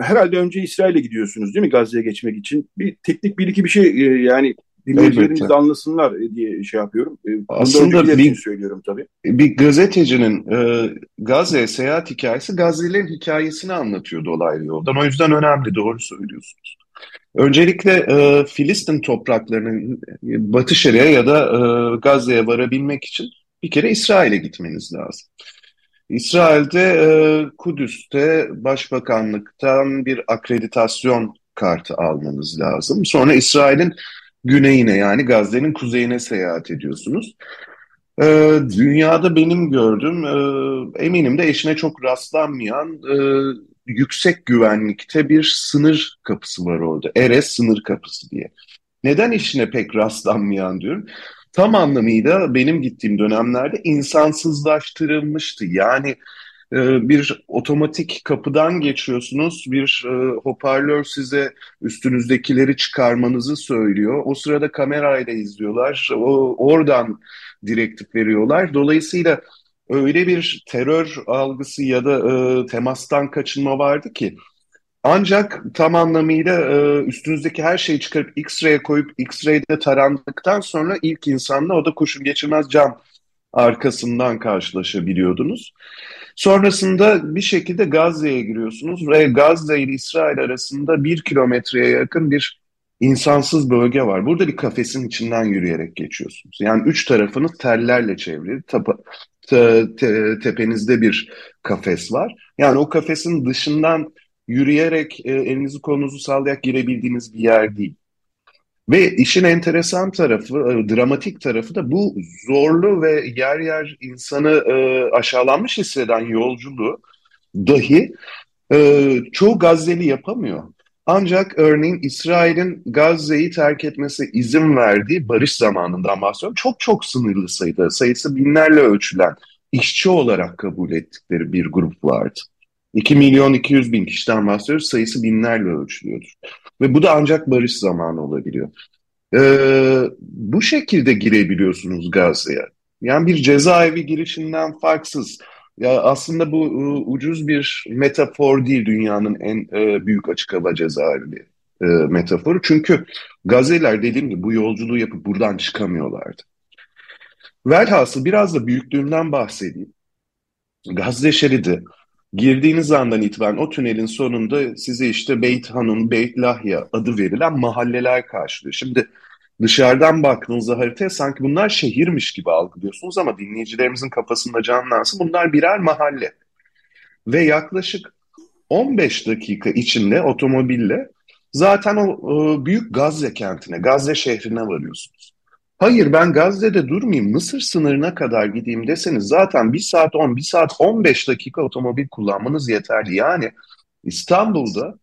herhalde önce İsrail'e gidiyorsunuz değil mi Gazze'ye geçmek için? Bir teknik bir iki bir şey e, yani dinleyicilerimiz de anlasınlar diye şey yapıyorum. E, Aslında bir, söylüyorum tabii. Bir gazetecinin e, Gazze seyahat hikayesi Gazze'lerin hikayesini anlatıyor dolaylı yoldan. O yüzden önemli, doğru söylüyorsunuz. Öncelikle e, Filistin topraklarının Batı Şeria ya da e, Gazze'ye varabilmek için bir kere İsrail'e gitmeniz lazım. İsrail'de e, Kudüs'te başbakanlıktan bir akreditasyon kartı almanız lazım. Sonra İsrail'in güneyine yani Gazze'nin kuzeyine seyahat ediyorsunuz. Ee, dünyada benim gördüğüm, e, eminim de eşine çok rastlanmayan e, yüksek güvenlikte bir sınır kapısı var orada. Eres sınır kapısı diye. Neden eşine pek rastlanmayan diyorum. Tam anlamıyla benim gittiğim dönemlerde insansızlaştırılmıştı. Yani ee, bir otomatik kapıdan geçiyorsunuz. Bir e, hoparlör size üstünüzdekileri çıkarmanızı söylüyor. O sırada kamerayla izliyorlar. O, oradan direktif veriyorlar. Dolayısıyla öyle bir terör algısı ya da e, temastan kaçınma vardı ki ancak tam anlamıyla e, üstünüzdeki her şeyi çıkarıp X-ray'e koyup X-ray'de tarandıktan sonra ilk insanla o da kurşun geçirmez cam arkasından karşılaşabiliyordunuz. Sonrasında bir şekilde Gazze'ye giriyorsunuz ve Gazze ile İsrail arasında bir kilometreye yakın bir insansız bölge var. Burada bir kafesin içinden yürüyerek geçiyorsunuz. Yani üç tarafınız tellerle çevrili. Tapa, te, te, tepenizde bir kafes var. Yani o kafesin dışından yürüyerek e, elinizi kolunuzu sallayarak girebildiğiniz bir yer değil. Ve işin enteresan tarafı, e, dramatik tarafı da bu zorlu ve yer yer insanı e, aşağılanmış hisseden yolculuğu dahi e, çoğu Gazze'li yapamıyor. Ancak örneğin İsrail'in Gazze'yi terk etmesi izin verdiği barış zamanından bahsediyorum. Çok çok sınırlı sayıda, sayısı binlerle ölçülen işçi olarak kabul ettikleri bir grup vardı. 2 milyon 200 bin kişiden bahsediyoruz. Sayısı binlerle ölçülüyordur. Ve bu da ancak barış zamanı olabiliyor. Ee, bu şekilde girebiliyorsunuz Gazze'ye. Yani bir cezaevi girişinden farksız. Ya aslında bu e, ucuz bir metafor değil dünyanın en e, büyük açık hava cezaevi e, metaforu. Çünkü Gazze'ler dediğim gibi bu yolculuğu yapıp buradan çıkamıyorlardı. Velhasıl biraz da büyüklüğünden bahsedeyim. Gazze şeridi girdiğiniz andan itibaren o tünelin sonunda size işte Beyt Hanun, Beyt Lahya adı verilen mahalleler karşılıyor. Şimdi dışarıdan baktığınızda haritaya sanki bunlar şehirmiş gibi algılıyorsunuz ama dinleyicilerimizin kafasında canlansın bunlar birer mahalle. Ve yaklaşık 15 dakika içinde otomobille zaten o, o büyük Gazze kentine, Gazze şehrine varıyorsunuz. Hayır ben Gazze'de durmayayım Mısır sınırına kadar gideyim deseniz zaten 1 saat 10, 1 saat 15 dakika otomobil kullanmanız yeterli. Yani İstanbul'da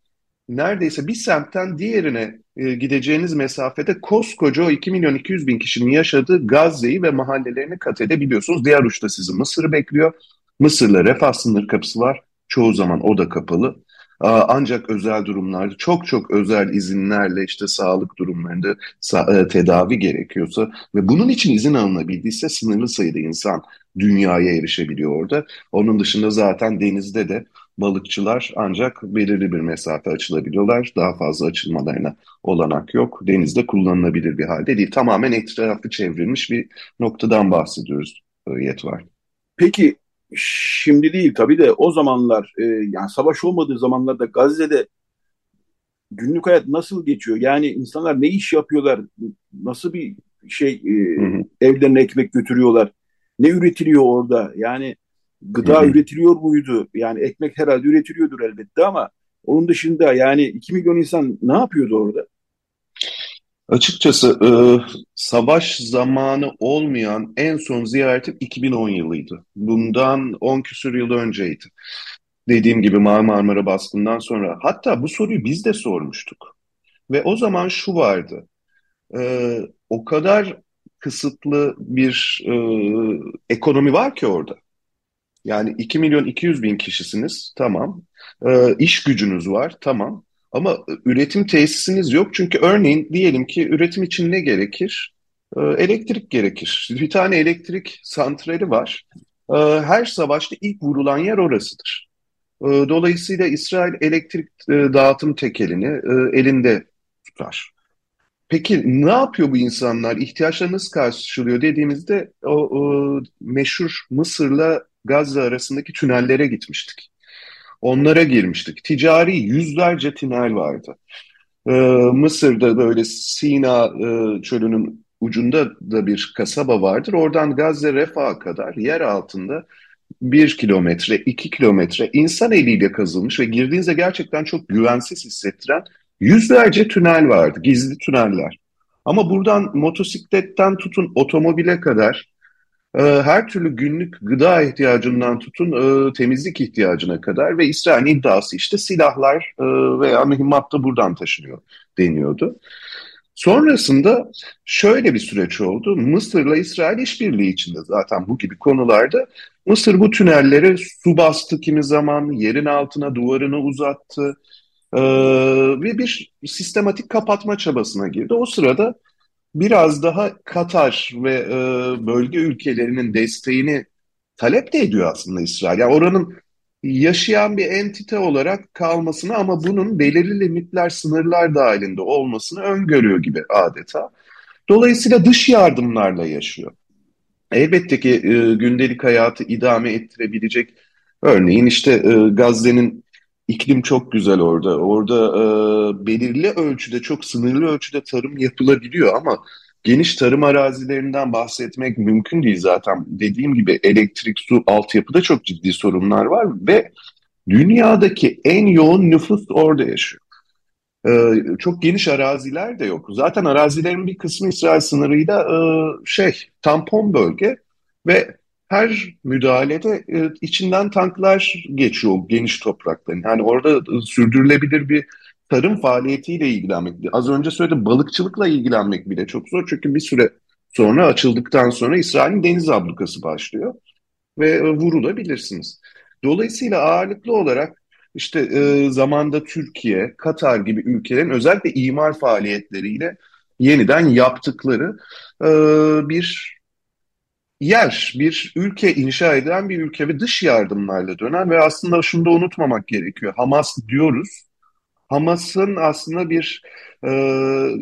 neredeyse bir semtten diğerine e, gideceğiniz mesafede koskoca o 2 milyon 200 bin kişinin yaşadığı Gazze'yi ve mahallelerini kat edebiliyorsunuz. Diğer uçta sizi Mısır bekliyor. Mısır'la refah sınır kapısı var. Çoğu zaman o da kapalı. Ancak özel durumlarda çok çok özel izinlerle işte sağlık durumlarında e, tedavi gerekiyorsa ve bunun için izin alınabildiyse sınırlı sayıda insan dünyaya erişebiliyor orada. Onun dışında zaten denizde de balıkçılar ancak belirli bir mesafe açılabiliyorlar. Daha fazla açılmalarına olanak yok. Denizde kullanılabilir bir halde değil. Tamamen etrafı çevrilmiş bir noktadan bahsediyoruz e, Yetvar. Peki Şimdi değil tabii de o zamanlar e, yani savaş olmadığı zamanlarda Gazze'de günlük hayat nasıl geçiyor? Yani insanlar ne iş yapıyorlar? Nasıl bir şey e, hı hı. evlerine ekmek götürüyorlar? Ne üretiliyor orada? Yani gıda hı hı. üretiliyor muydu? Yani ekmek herhalde üretiliyordur elbette ama onun dışında yani 2 milyon insan ne yapıyordu orada? Açıkçası e, savaş zamanı olmayan en son ziyaretim 2010 yılıydı. Bundan 10 küsur yıl önceydi. Dediğim gibi Marmara baskından sonra. Hatta bu soruyu biz de sormuştuk. Ve o zaman şu vardı. E, o kadar kısıtlı bir e, ekonomi var ki orada. Yani 2 milyon 200 bin kişisiniz, tamam. E, iş gücünüz var, tamam. Ama üretim tesisiniz yok çünkü örneğin diyelim ki üretim için ne gerekir? Ee, elektrik gerekir. Bir tane elektrik santrali var. Ee, her savaşta ilk vurulan yer orasıdır. Dolayısıyla İsrail elektrik e, dağıtım tekelini e, elinde tutar. Peki ne yapıyor bu insanlar? İhtiyaçları nasıl karşılıyor dediğimizde o, o meşhur Mısır'la Gazze arasındaki tünellere gitmiştik. Onlara girmiştik. Ticari yüzlerce tünel vardı. Ee, Mısır'da böyle Sina e, çölünün ucunda da bir kasaba vardır. Oradan Gazze Refah'a kadar yer altında bir kilometre, iki kilometre insan eliyle kazılmış ve girdiğinizde gerçekten çok güvensiz hissettiren yüzlerce tünel vardı, gizli tüneller. Ama buradan motosikletten tutun otomobile kadar ee, her türlü günlük gıda ihtiyacından tutun e, temizlik ihtiyacına kadar ve İsrail'in iddiası işte silahlar e, veya mühimmat da buradan taşınıyor deniyordu. Sonrasında şöyle bir süreç oldu. Mısır'la İsrail işbirliği içinde zaten bu gibi konularda Mısır bu tünelleri su bastı kimi zaman, yerin altına duvarını uzattı ee, ve bir sistematik kapatma çabasına girdi. O sırada biraz daha Katar ve e, bölge ülkelerinin desteğini talep de ediyor aslında İsrail. Yani oranın yaşayan bir entite olarak kalmasını ama bunun belirli limitler, sınırlar dahilinde olmasını öngörüyor gibi adeta. Dolayısıyla dış yardımlarla yaşıyor. elbette ki e, gündelik hayatı idame ettirebilecek örneğin işte e, Gazze'nin iklim çok güzel orada. Orada e, belirli ölçüde çok sınırlı ölçüde tarım yapılabiliyor ama geniş tarım arazilerinden bahsetmek mümkün değil zaten. Dediğim gibi elektrik, su, altyapıda çok ciddi sorunlar var ve dünyadaki en yoğun nüfus orada yaşıyor. Ee, çok geniş araziler de yok. Zaten arazilerin bir kısmı İsrail sınırıyla e, şey tampon bölge ve her müdahalede e, içinden tanklar geçiyor geniş toprakların. Yani orada sürdürülebilir bir tarım faaliyetiyle ilgilenmek. Az önce söyledim balıkçılıkla ilgilenmek bile çok zor. Çünkü bir süre sonra açıldıktan sonra İsrail'in deniz ablukası başlıyor ve e, vurulabilirsiniz. Dolayısıyla ağırlıklı olarak işte e, zamanda Türkiye, Katar gibi ülkelerin özellikle imar faaliyetleriyle yeniden yaptıkları e, bir yer, bir ülke inşa eden bir ülke ve dış yardımlarla dönen ve aslında şunu da unutmamak gerekiyor. Hamas diyoruz. Hamas'ın aslında bir e,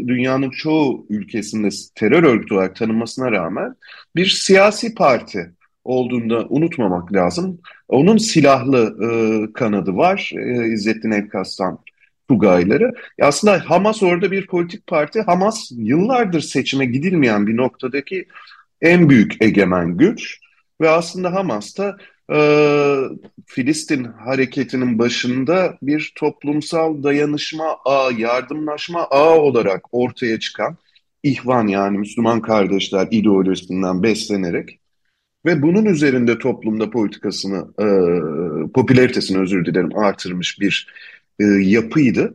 dünyanın çoğu ülkesinde terör örgütü olarak tanınmasına rağmen bir siyasi parti olduğunu da unutmamak lazım. Onun silahlı e, kanadı var. E, İzzettin Elkaslan Tugayları. E aslında Hamas orada bir politik parti. Hamas yıllardır seçime gidilmeyen bir noktadaki en büyük egemen güç. Ve aslında Hamas da e, Filistin hareketinin başında bir toplumsal dayanışma ağı, yardımlaşma ağı olarak ortaya çıkan İhvan yani Müslüman kardeşler ideolojisinden beslenerek ve bunun üzerinde toplumda politikasını, e, popülaritesini özür dilerim artırmış bir e, yapıydı.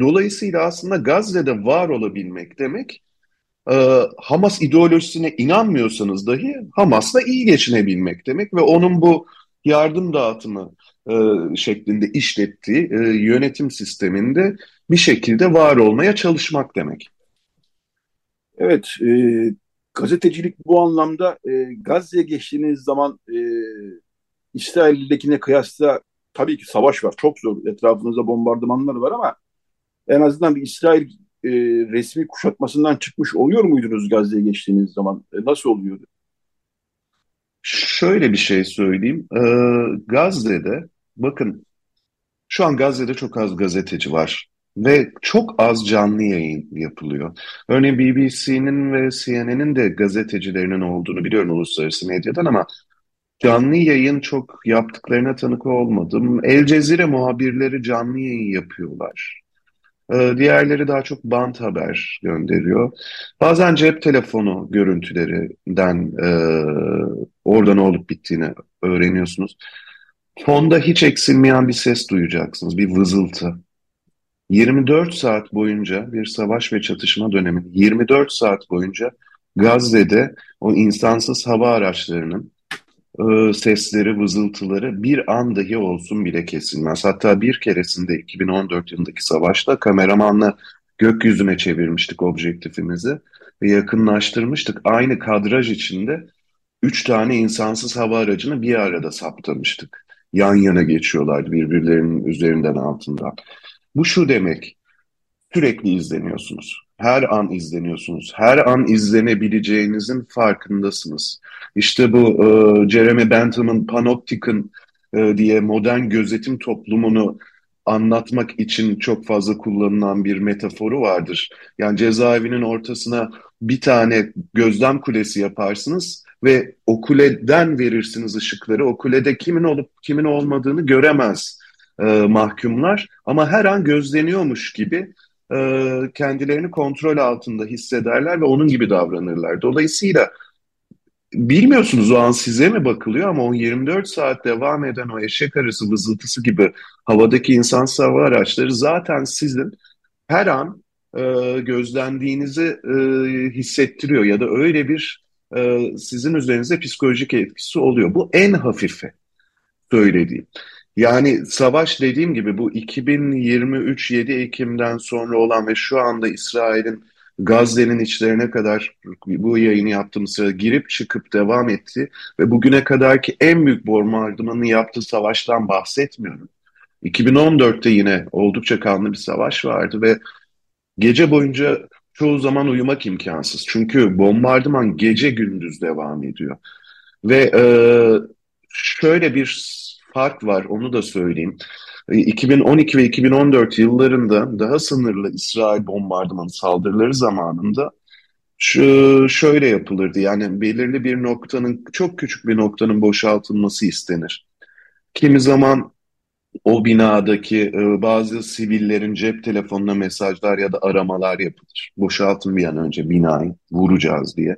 Dolayısıyla aslında Gazze'de var olabilmek demek e, Hamas ideolojisine inanmıyorsanız dahi Hamas'la iyi geçinebilmek demek ve onun bu yardım dağıtımı e, şeklinde işlettiği e, yönetim sisteminde bir şekilde var olmaya çalışmak demek. Evet, e, gazetecilik bu anlamda e, Gazze'ye geçtiğiniz zaman e, İsrail'dekine kıyasla tabii ki savaş var. Çok zor. Etrafınızda bombardımanlar var ama en azından bir İsrail e, resmi kuşatmasından çıkmış oluyor muydunuz Gazze'ye geçtiğiniz zaman? E, nasıl oluyordu? Şöyle bir şey söyleyeyim. Ee, Gazze'de bakın şu an Gazze'de çok az gazeteci var ve çok az canlı yayın yapılıyor. Örneğin BBC'nin ve CNN'in de gazetecilerinin olduğunu biliyorum uluslararası medyadan ama canlı yayın çok yaptıklarına tanık olmadım. El Cezire muhabirleri canlı yayın yapıyorlar. Ee, diğerleri daha çok bant haber gönderiyor. Bazen cep telefonu görüntülerinden e, orada olup bittiğini öğreniyorsunuz. Fonda hiç eksilmeyen bir ses duyacaksınız, bir vızıltı. 24 saat boyunca bir savaş ve çatışma dönemi, 24 saat boyunca Gazze'de o insansız hava araçlarının e, sesleri, vızıltıları bir an dahi olsun bile kesilmez. Hatta bir keresinde 2014 yılındaki savaşta kameramanla gökyüzüne çevirmiştik objektifimizi ve yakınlaştırmıştık. Aynı kadraj içinde üç tane insansız hava aracını bir arada saptamıştık. Yan yana geçiyorlardı birbirlerinin üzerinden altından. Bu şu demek, sürekli izleniyorsunuz. Her an izleniyorsunuz. Her an izlenebileceğinizin farkındasınız. İşte bu e, Jeremy Bentham'ın Panopticon e, diye modern gözetim toplumunu anlatmak için çok fazla kullanılan bir metaforu vardır. Yani cezaevinin ortasına bir tane gözlem kulesi yaparsınız ve o kuleden verirsiniz ışıkları. O kulede kimin olup kimin olmadığını göremez e, mahkumlar ama her an gözleniyormuş gibi e, kendilerini kontrol altında hissederler ve onun gibi davranırlar. Dolayısıyla bilmiyorsunuz o an size mi bakılıyor ama o 24 saat devam eden o eşek arısı vızıltısı gibi havadaki insan hava araçları zaten sizin her an e, gözlendiğinizi e, hissettiriyor ya da öyle bir e, sizin üzerinize psikolojik etkisi oluyor. Bu en hafifi söylediğim. Yani savaş dediğim gibi bu 2023 7 Ekim'den sonra olan ve şu anda İsrail'in Gazze'nin içlerine kadar bu yayını yaptığımız sırada girip çıkıp devam etti ve bugüne kadarki en büyük bombardımanı yaptığı savaştan bahsetmiyorum. 2014'te yine oldukça kanlı bir savaş vardı ve gece boyunca çoğu zaman uyumak imkansız. Çünkü bombardıman gece gündüz devam ediyor. Ve e, şöyle bir fark var, onu da söyleyeyim. 2012 ve 2014 yıllarında daha sınırlı İsrail bombardımanı saldırıları zamanında şu, şöyle yapılırdı. Yani belirli bir noktanın, çok küçük bir noktanın boşaltılması istenir. Kimi zaman o binadaki e, bazı sivillerin cep telefonuna mesajlar ya da aramalar yapılır. Boşaltın bir an önce binayı, vuracağız diye.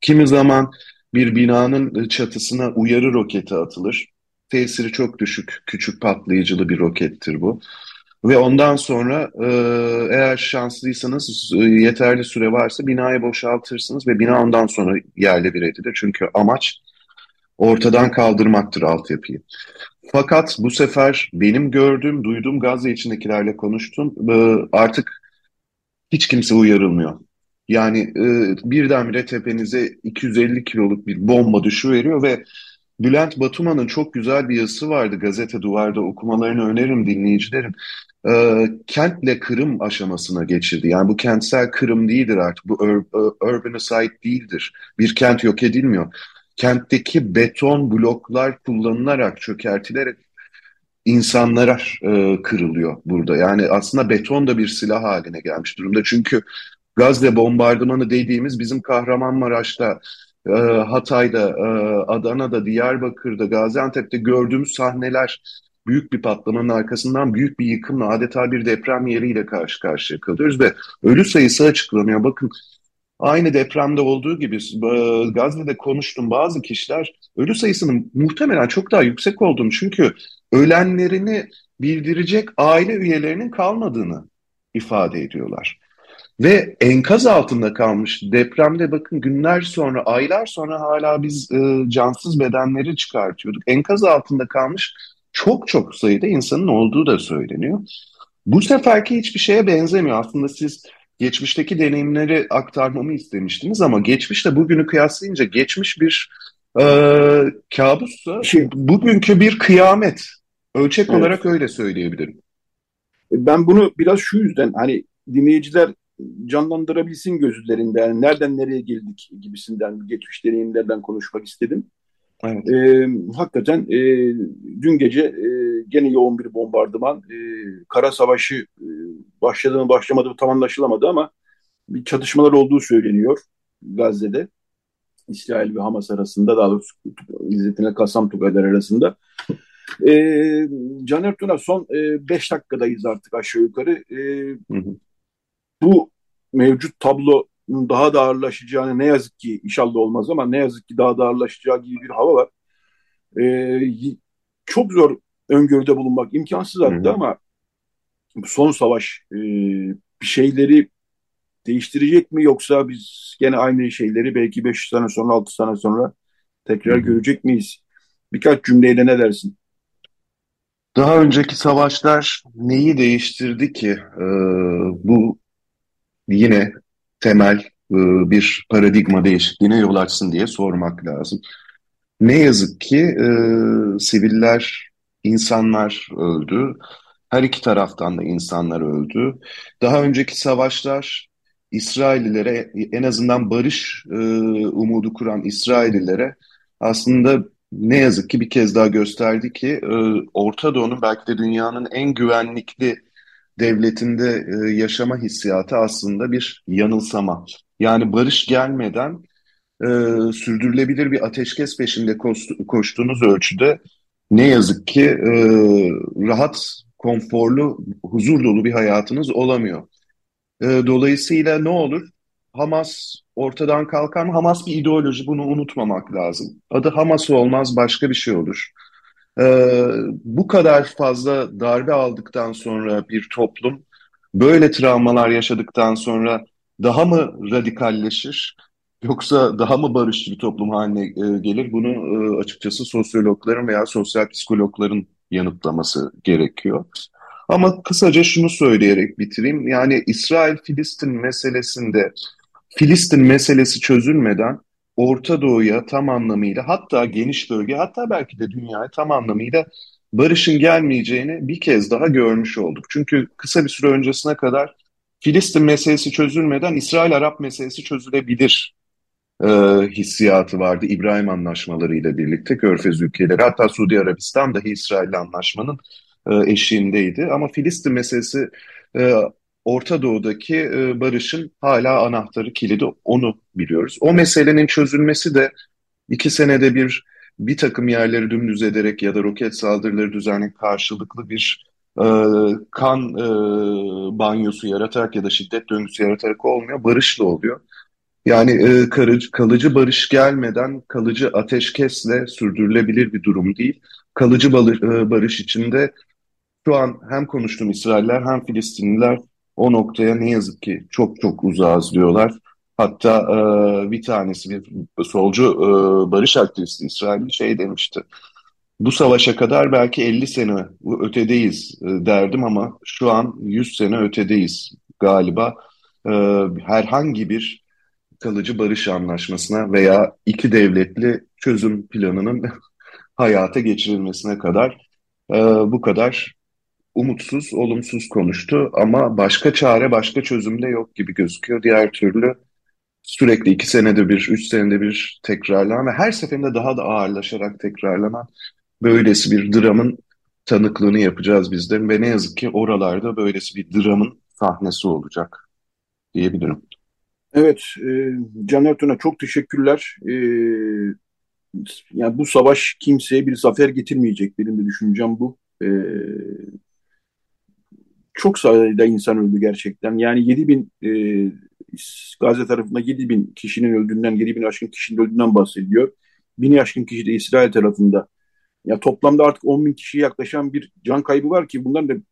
Kimi zaman bir binanın çatısına uyarı roketi atılır. Tesiri çok düşük, küçük patlayıcılı bir rokettir bu. Ve ondan sonra e, eğer şanslıysanız e, yeterli süre varsa binayı boşaltırsınız ve bina ondan sonra yerle bir edilir. Çünkü amaç ortadan kaldırmaktır altyapıyı. Fakat bu sefer benim gördüğüm, duyduğum Gazze içindekilerle konuştum. E, artık hiç kimse uyarılmıyor. Yani birdenbire tepenize 250 kiloluk bir bomba düşüveriyor ve Bülent Batuman'ın çok güzel bir yazısı vardı gazete duvarda okumalarını öneririm dinleyicilerin. Ee, kentle kırım aşamasına geçirdi. Yani bu kentsel kırım değildir artık. Bu ur urbanicide değildir. Bir kent yok edilmiyor. Kentteki beton bloklar kullanılarak, çökertilerek insanlara e, kırılıyor burada. Yani aslında beton da bir silah haline gelmiş durumda. Çünkü Gazze bombardımanı dediğimiz bizim Kahramanmaraş'ta e, Hatay'da, e, Adana'da, Diyarbakır'da, Gaziantep'te gördüğümüz sahneler büyük bir patlamanın arkasından büyük bir yıkımla adeta bir deprem yeriyle karşı karşıya kalıyoruz ve ölü sayısı açıklanıyor. Bakın aynı depremde olduğu gibi e, Gazze'de konuştum bazı kişiler ölü sayısının muhtemelen çok daha yüksek olduğunu çünkü ölenlerini bildirecek aile üyelerinin kalmadığını ifade ediyorlar. Ve enkaz altında kalmış depremde bakın günler sonra, aylar sonra hala biz e, cansız bedenleri çıkartıyorduk. Enkaz altında kalmış çok çok sayıda insanın olduğu da söyleniyor. Bu seferki hiçbir şeye benzemiyor. Aslında siz geçmişteki deneyimleri aktarmamı istemiştiniz ama geçmişte bugünü kıyaslayınca geçmiş bir e, kabussa, şey, bugünkü bir kıyamet. Ölçek evet. olarak öyle söyleyebilirim. Ben bunu biraz şu yüzden hani dinleyiciler canlandırabilsin gözlerinde. Yani nereden nereye geldik gibisinden geçmiş deneyimlerden konuşmak istedim. Evet. E, hakikaten e, dün gece e, gene yoğun bir bombardıman. E, kara savaşı e, başladı mı başlamadı mı tam anlaşılamadı ama bir çatışmalar olduğu söyleniyor Gazze'de. İsrail ve Hamas arasında daha doğrusu İzzettin'le Kasam Tugaylar arasında. E, Caner Tuna son 5 e, dakikadayız artık aşağı yukarı. E, hı hı bu mevcut tablo daha da ağırlaşacağını ne yazık ki inşallah olmaz ama ne yazık ki daha da ağırlaşacağı gibi bir hava var. Ee, çok zor öngörüde bulunmak imkansız hatta ama son savaş e, bir şeyleri değiştirecek mi yoksa biz gene aynı şeyleri belki 500 sene sonra 6 sene sonra tekrar Hı-hı. görecek miyiz? Birkaç cümleyle ne dersin? Daha önceki savaşlar neyi değiştirdi ki? Ee, bu yine temel e, bir paradigma değişikliğine yol açsın diye sormak lazım. Ne yazık ki e, siviller, insanlar öldü. Her iki taraftan da insanlar öldü. Daha önceki savaşlar İsraillilere en azından barış e, umudu kuran İsraillilere aslında ne yazık ki bir kez daha gösterdi ki e, Orta Doğu'nun belki de dünyanın en güvenlikli devletinde e, yaşama hissiyatı aslında bir yanılsama. Yani barış gelmeden e, sürdürülebilir bir ateşkes peşinde koştu, koştuğunuz ölçüde ne yazık ki e, rahat, konforlu, huzur dolu bir hayatınız olamıyor. E, dolayısıyla ne olur? Hamas ortadan kalkar mı? Hamas bir ideoloji, bunu unutmamak lazım. Adı Hamas olmaz, başka bir şey olur. Ee, bu kadar fazla darbe aldıktan sonra bir toplum böyle travmalar yaşadıktan sonra daha mı radikalleşir yoksa daha mı barışçı bir toplum haline e, gelir? Bunu e, açıkçası sosyologların veya sosyal psikologların yanıtlaması gerekiyor. Ama kısaca şunu söyleyerek bitireyim. Yani İsrail-Filistin meselesinde Filistin meselesi çözülmeden Orta Doğu'ya tam anlamıyla hatta geniş bölge hatta belki de dünyaya tam anlamıyla barışın gelmeyeceğini bir kez daha görmüş olduk. Çünkü kısa bir süre öncesine kadar Filistin meselesi çözülmeden İsrail-Arap meselesi çözülebilir e, hissiyatı vardı İbrahim anlaşmaları ile birlikte Körfez ülkeleri hatta Suudi Arabistan dahi İsrail'le anlaşmanın e, eşiğindeydi. Ama Filistin meselesi e, Orta Doğu'daki e, barışın hala anahtarı kilidi onu biliyoruz. O meselenin çözülmesi de iki senede bir bir takım yerleri dümdüz ederek ya da roket saldırıları düzenleyip karşılıklı bir e, kan e, banyosu yaratarak ya da şiddet döngüsü yaratarak olmuyor, barışla oluyor. Yani e, kalıcı, kalıcı barış gelmeden kalıcı ateşkesle sürdürülebilir bir durum değil. Kalıcı e, barış içinde şu an hem konuştuğum İsrailler hem Filistinliler o noktaya ne yazık ki çok çok uzağız diyorlar. Hatta e, bir tanesi bir solcu e, barış aktivisti İsrailli şey demişti. Bu savaşa kadar belki 50 sene ötedeyiz e, derdim ama şu an 100 sene ötedeyiz galiba. E, herhangi bir kalıcı barış anlaşmasına veya iki devletli çözüm planının hayata geçirilmesine kadar e, bu kadar umutsuz, olumsuz konuştu ama başka çare, başka çözüm de yok gibi gözüküyor. Diğer türlü sürekli iki senede bir, üç senede bir tekrarlanan ve her seferinde daha da ağırlaşarak tekrarlanan böylesi bir dramın tanıklığını yapacağız biz ve ne yazık ki oralarda böylesi bir dramın sahnesi olacak diyebilirim. Evet, e, Can Ertuğ'a çok teşekkürler. E, yani bu savaş kimseye bir zafer getirmeyecek. Benim de düşüncem bu. E, çok sayıda insan öldü gerçekten. Yani 7 bin e, Gazze tarafında 7 bin kişinin öldüğünden, 7 bin aşkın kişinin öldüğünden bahsediyor. Bini aşkın kişi de İsrail tarafında. Ya toplamda artık 10 bin kişiye yaklaşan bir can kaybı var ki bunların da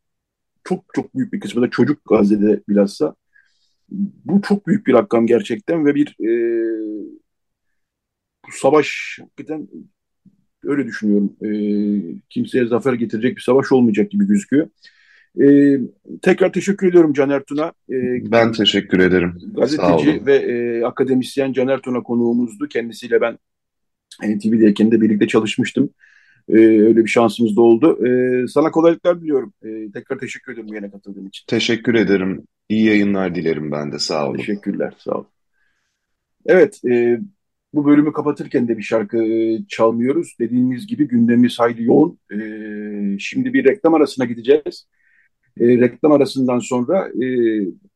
çok çok büyük bir kısmı da çocuk Gazze'de bilhassa. Bu çok büyük bir rakam gerçekten ve bir e, bu savaş hakikaten öyle düşünüyorum. E, kimseye zafer getirecek bir savaş olmayacak gibi gözüküyor. E, tekrar teşekkür ediyorum Caner Tuna. E, ben teşekkür ederim. Gazeteci ve e, akademisyen Caner Tuna konuğumuzdu. Kendisiyle ben NTV'deyken de birlikte çalışmıştım. E, öyle bir şansımız da oldu. E, sana kolaylıklar diliyorum. E, tekrar teşekkür ederim yine katıldığın için. Teşekkür ederim. İyi yayınlar dilerim ben de. Sağ olun. Teşekkürler. Sağ olun. Evet, e, bu bölümü kapatırken de bir şarkı e, çalmıyoruz. Dediğimiz gibi gündemimiz hayli yoğun. E, şimdi bir reklam arasına gideceğiz. E, reklam arasından sonra e,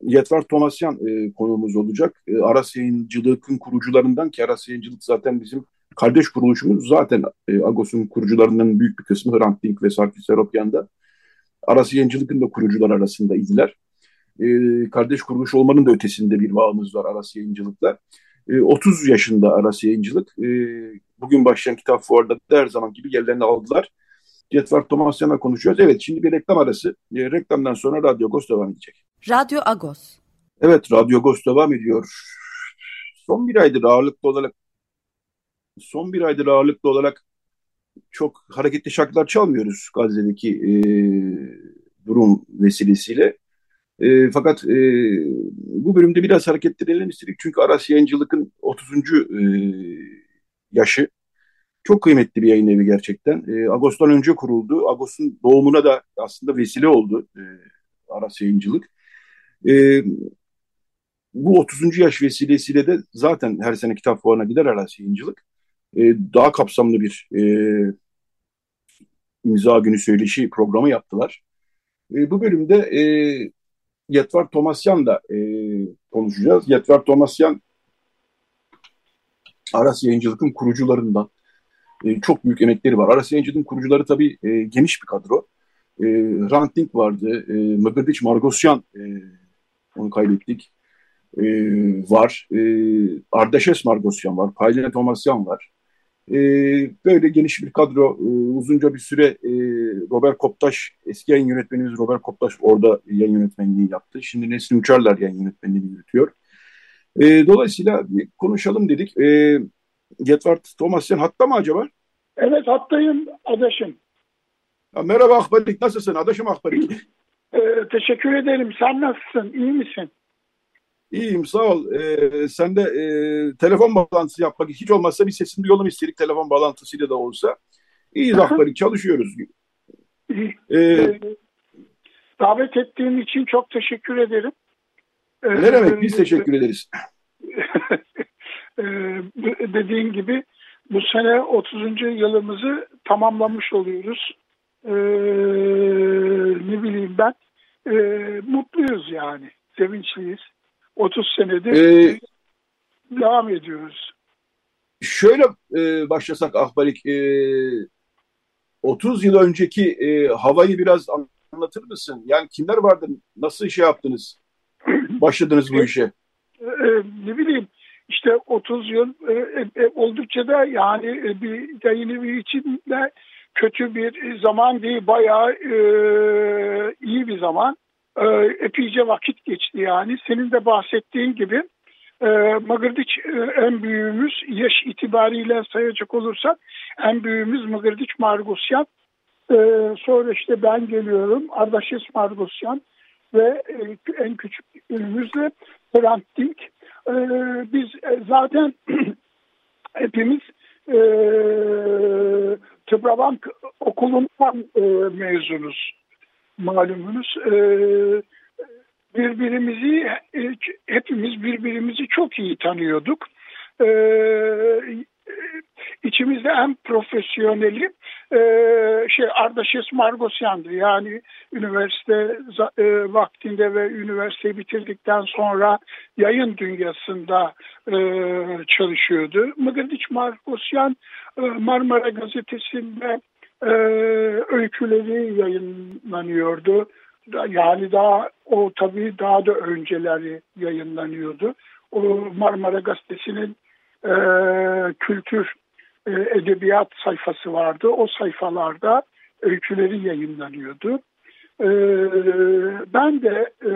Yetvar Tomasyan e, konuğumuz olacak. E, Aras Yayıncılık'ın kurucularından ki Aras Yayıncılık zaten bizim kardeş kuruluşumuz. Zaten e, Agos'un kurucularından büyük bir kısmı Hrant Dink ve Sarkis Seropyan'da. Aras Yayıncılık'ın da kurucular arasında idiler. E, kardeş kuruluş olmanın da ötesinde bir bağımız var Aras Yayıncılık'la. E, 30 yaşında Aras Yayıncılık. E, bugün başlayan kitap fuarda da her zaman gibi yerlerini aldılar. Cetvar Tomasyan'la konuşuyoruz. Evet şimdi bir reklam arası. E, reklamdan sonra Radyo Agos devam edecek. Radyo Agos. Evet Radyo Agos devam ediyor. Son bir aydır ağırlıklı olarak son bir aydır ağırlıklı olarak çok hareketli şarkılar çalmıyoruz Gazze'deki e, durum vesilesiyle. E, fakat e, bu bölümde biraz hareketlenelim istedik. Çünkü Aras Yayıncılık'ın 30. E, yaşı çok kıymetli bir yayın evi gerçekten. E, Agos'tan önce kuruldu. Agos'un doğumuna da aslında vesile oldu e, Aras Yayıncılık. E, bu 30. yaş vesilesiyle de zaten her sene kitap fuarına gider Aras Yayıncılık. E, daha kapsamlı bir e, imza günü söyleşi programı yaptılar. E, bu bölümde e, Yetvar Tomasyan'la e, konuşacağız. Yetvar Tomasyan Aras Yayıncılık'ın kurucularından e, çok büyük emekleri var. Aras Yayıncılık'ın kurucuları tabii e, geniş bir kadro. E, Hrant Dink vardı, e, Mıgırdiç Margosyan e, onu kaybettik. E, var. E, Ardeşes Margosyan var, Paylene Tomasyan var. E, böyle geniş bir kadro e, uzunca bir süre e, Robert Koptaş, eski yayın yönetmenimiz Robert Koptaş orada yayın yönetmenliği yaptı. Şimdi Nesrin Uçarlar yayın yönetmenliğini yürütüyor. E, dolayısıyla konuşalım dedik. E, Getvart Thomasyan hatta mı acaba? Evet hattayım adaşım. Ya, merhaba Akbarik nasılsın adaşım Akbarik? Ee, teşekkür ederim. Sen nasılsın? İyi misin? İyiyim sağ ol. Ee, sen de e, telefon bağlantısı yapmak hiç olmazsa bir sesini duyalım istedik telefon bağlantısıyla da olsa. İyiyiz Akbarik çalışıyoruz. Ee, davet ettiğin için çok teşekkür ederim. Ne demek biz teşekkür ederiz. Dediğin gibi bu sene 30. yılımızı tamamlamış oluyoruz. Ee, ne bileyim ben e, mutluyuz yani sevinçliyiz. 30 senedir ee, devam ediyoruz. Şöyle e, başlasak Ahbarik e, 30 yıl önceki e, havayı biraz anlatır mısın? Yani kimler vardı? Nasıl şey yaptınız? Başladınız bu işe? E, e, ne bileyim işte 30 yıl e, e, e, oldukça da yani e, bir yayın evi için de kötü bir zaman değil. Bayağı e, iyi bir zaman. E, epeyce vakit geçti yani. Senin de bahsettiğin gibi e, Magırdiç e, en büyüğümüz yaş itibariyle sayacak olursak en büyüğümüz Magırdiç Margosyan. E, sonra işte ben geliyorum Ardaşes Margosyan ve e, en küçük ünümüz de Hrant Dink. E, biz e, zaten hepimiz e, Tıbrabank okulundan e, mezunuz malumunuz. E, birbirimizi e, hepimiz birbirimizi çok iyi tanıyorduk. E, içimizde en profesyoneli e, şey Ardaşes Margosyan'dı. Yani üniversite e, vaktinde ve üniversite bitirdikten sonra yayın dünyasında e, çalışıyordu. Mıgırdiç Margosyan e, Marmara Gazetesi'nde e, öyküleri yayınlanıyordu. Yani daha o tabii daha da önceleri yayınlanıyordu. O Marmara Gazetesi'nin e, kültür e, edebiyat sayfası vardı. O sayfalarda öyküleri yayınlanıyordu. E, ben de e,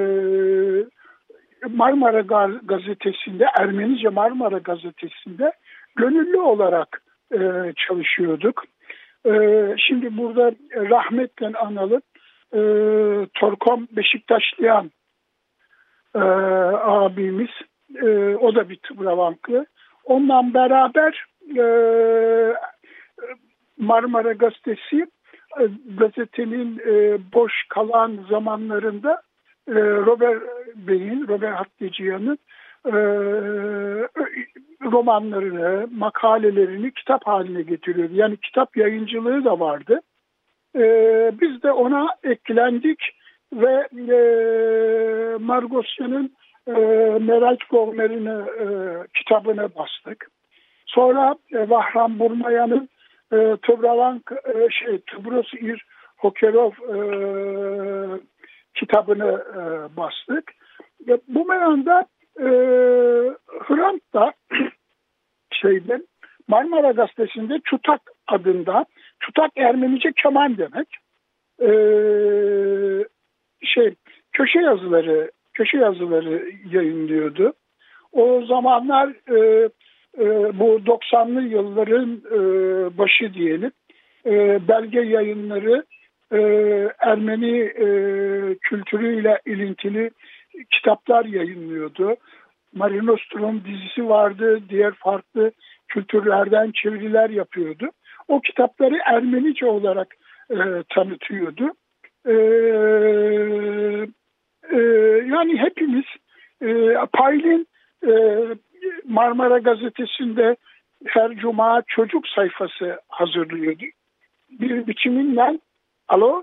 Marmara Gazetesi'nde, Ermenice Marmara Gazetesi'nde gönüllü olarak e, çalışıyorduk. E, şimdi burada rahmetle analım e, Torkom Beşiktaşlıyan e, abimiz, e, o da bir Tıbravanklı. Ondan beraber e, Marmara Gazetesi e, gazetenin e, boş kalan zamanlarında e, Robert Bey'in, Robert Hakkeciyan'ın e, romanlarını, makalelerini kitap haline getiriyordu. Yani kitap yayıncılığı da vardı. E, biz de ona eklendik ve e, Margosya'nın e, Meral Govmer'ini e, kitabına bastık. Sonra e, Vahram Burmayan'ın e, Tıbravank e, şey Tıbros İr Hokerov e, kitabını e, bastık. E, bu meyanda e, Hrant da şeyde Marmara Gazetesi'nde Çutak adında Çutak Ermenice keman demek. E, şey köşe yazıları köşe yazıları yayınlıyordu. O zamanlar e, e, bu 90'lı yılların e, başı diyelim e, belge yayınları e, Ermeni e, kültürüyle ilintili kitaplar yayınlıyordu. Marinostro'nun dizisi vardı, diğer farklı kültürlerden çeviriler yapıyordu. O kitapları Ermenice olarak e, tanıtıyordu. E, e, yani hepimiz e, Paylin e, Marmara Gazetesi'nde her cuma çocuk sayfası hazırlıyordu. Bir biçiminden alo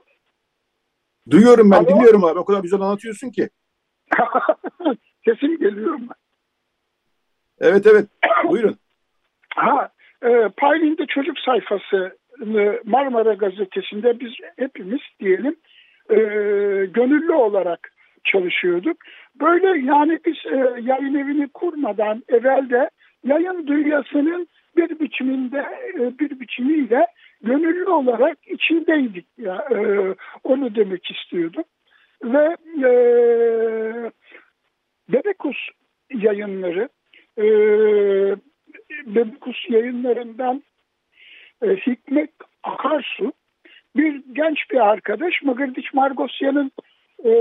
Duyuyorum ben, alo? dinliyorum abi. O kadar güzel anlatıyorsun ki. Sesim geliyor mu? Evet evet. Buyurun. Ha, e, Paylin'de çocuk sayfası Marmara Gazetesi'nde biz hepimiz diyelim e, gönüllü olarak çalışıyorduk. Böyle yani biz e, yayın evini kurmadan evvelde yayın dünyasının bir biçiminde e, bir biçimiyle gönüllü olarak içindeydik. Ya, e, onu demek istiyordum. Ve e, Bebekus yayınları e, Bebekus yayınlarından e, Hikmet Akarsu bir genç bir arkadaş Mıgırdiç Margosyan'ın e,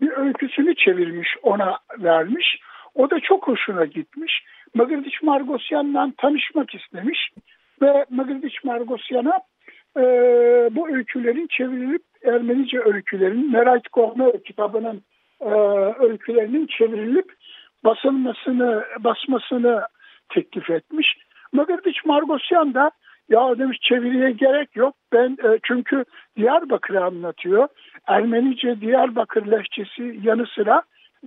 bir öyküsünü çevirmiş ona vermiş. O da çok hoşuna gitmiş. Mıgırdiç Margosyan'la tanışmak istemiş ve Mıgırdiç Margosyan'a e, bu öykülerin çevrilip Ermenice öykülerin Merak Kohme kitabının e, öykülerinin çevrilip basılmasını, basmasını teklif etmiş. Magariç Margosyan da ya demiş çeviriye gerek yok. Ben e, çünkü Diyarbakır'ı anlatıyor. Ermenice Diyarbakır lehçesi yanı sıra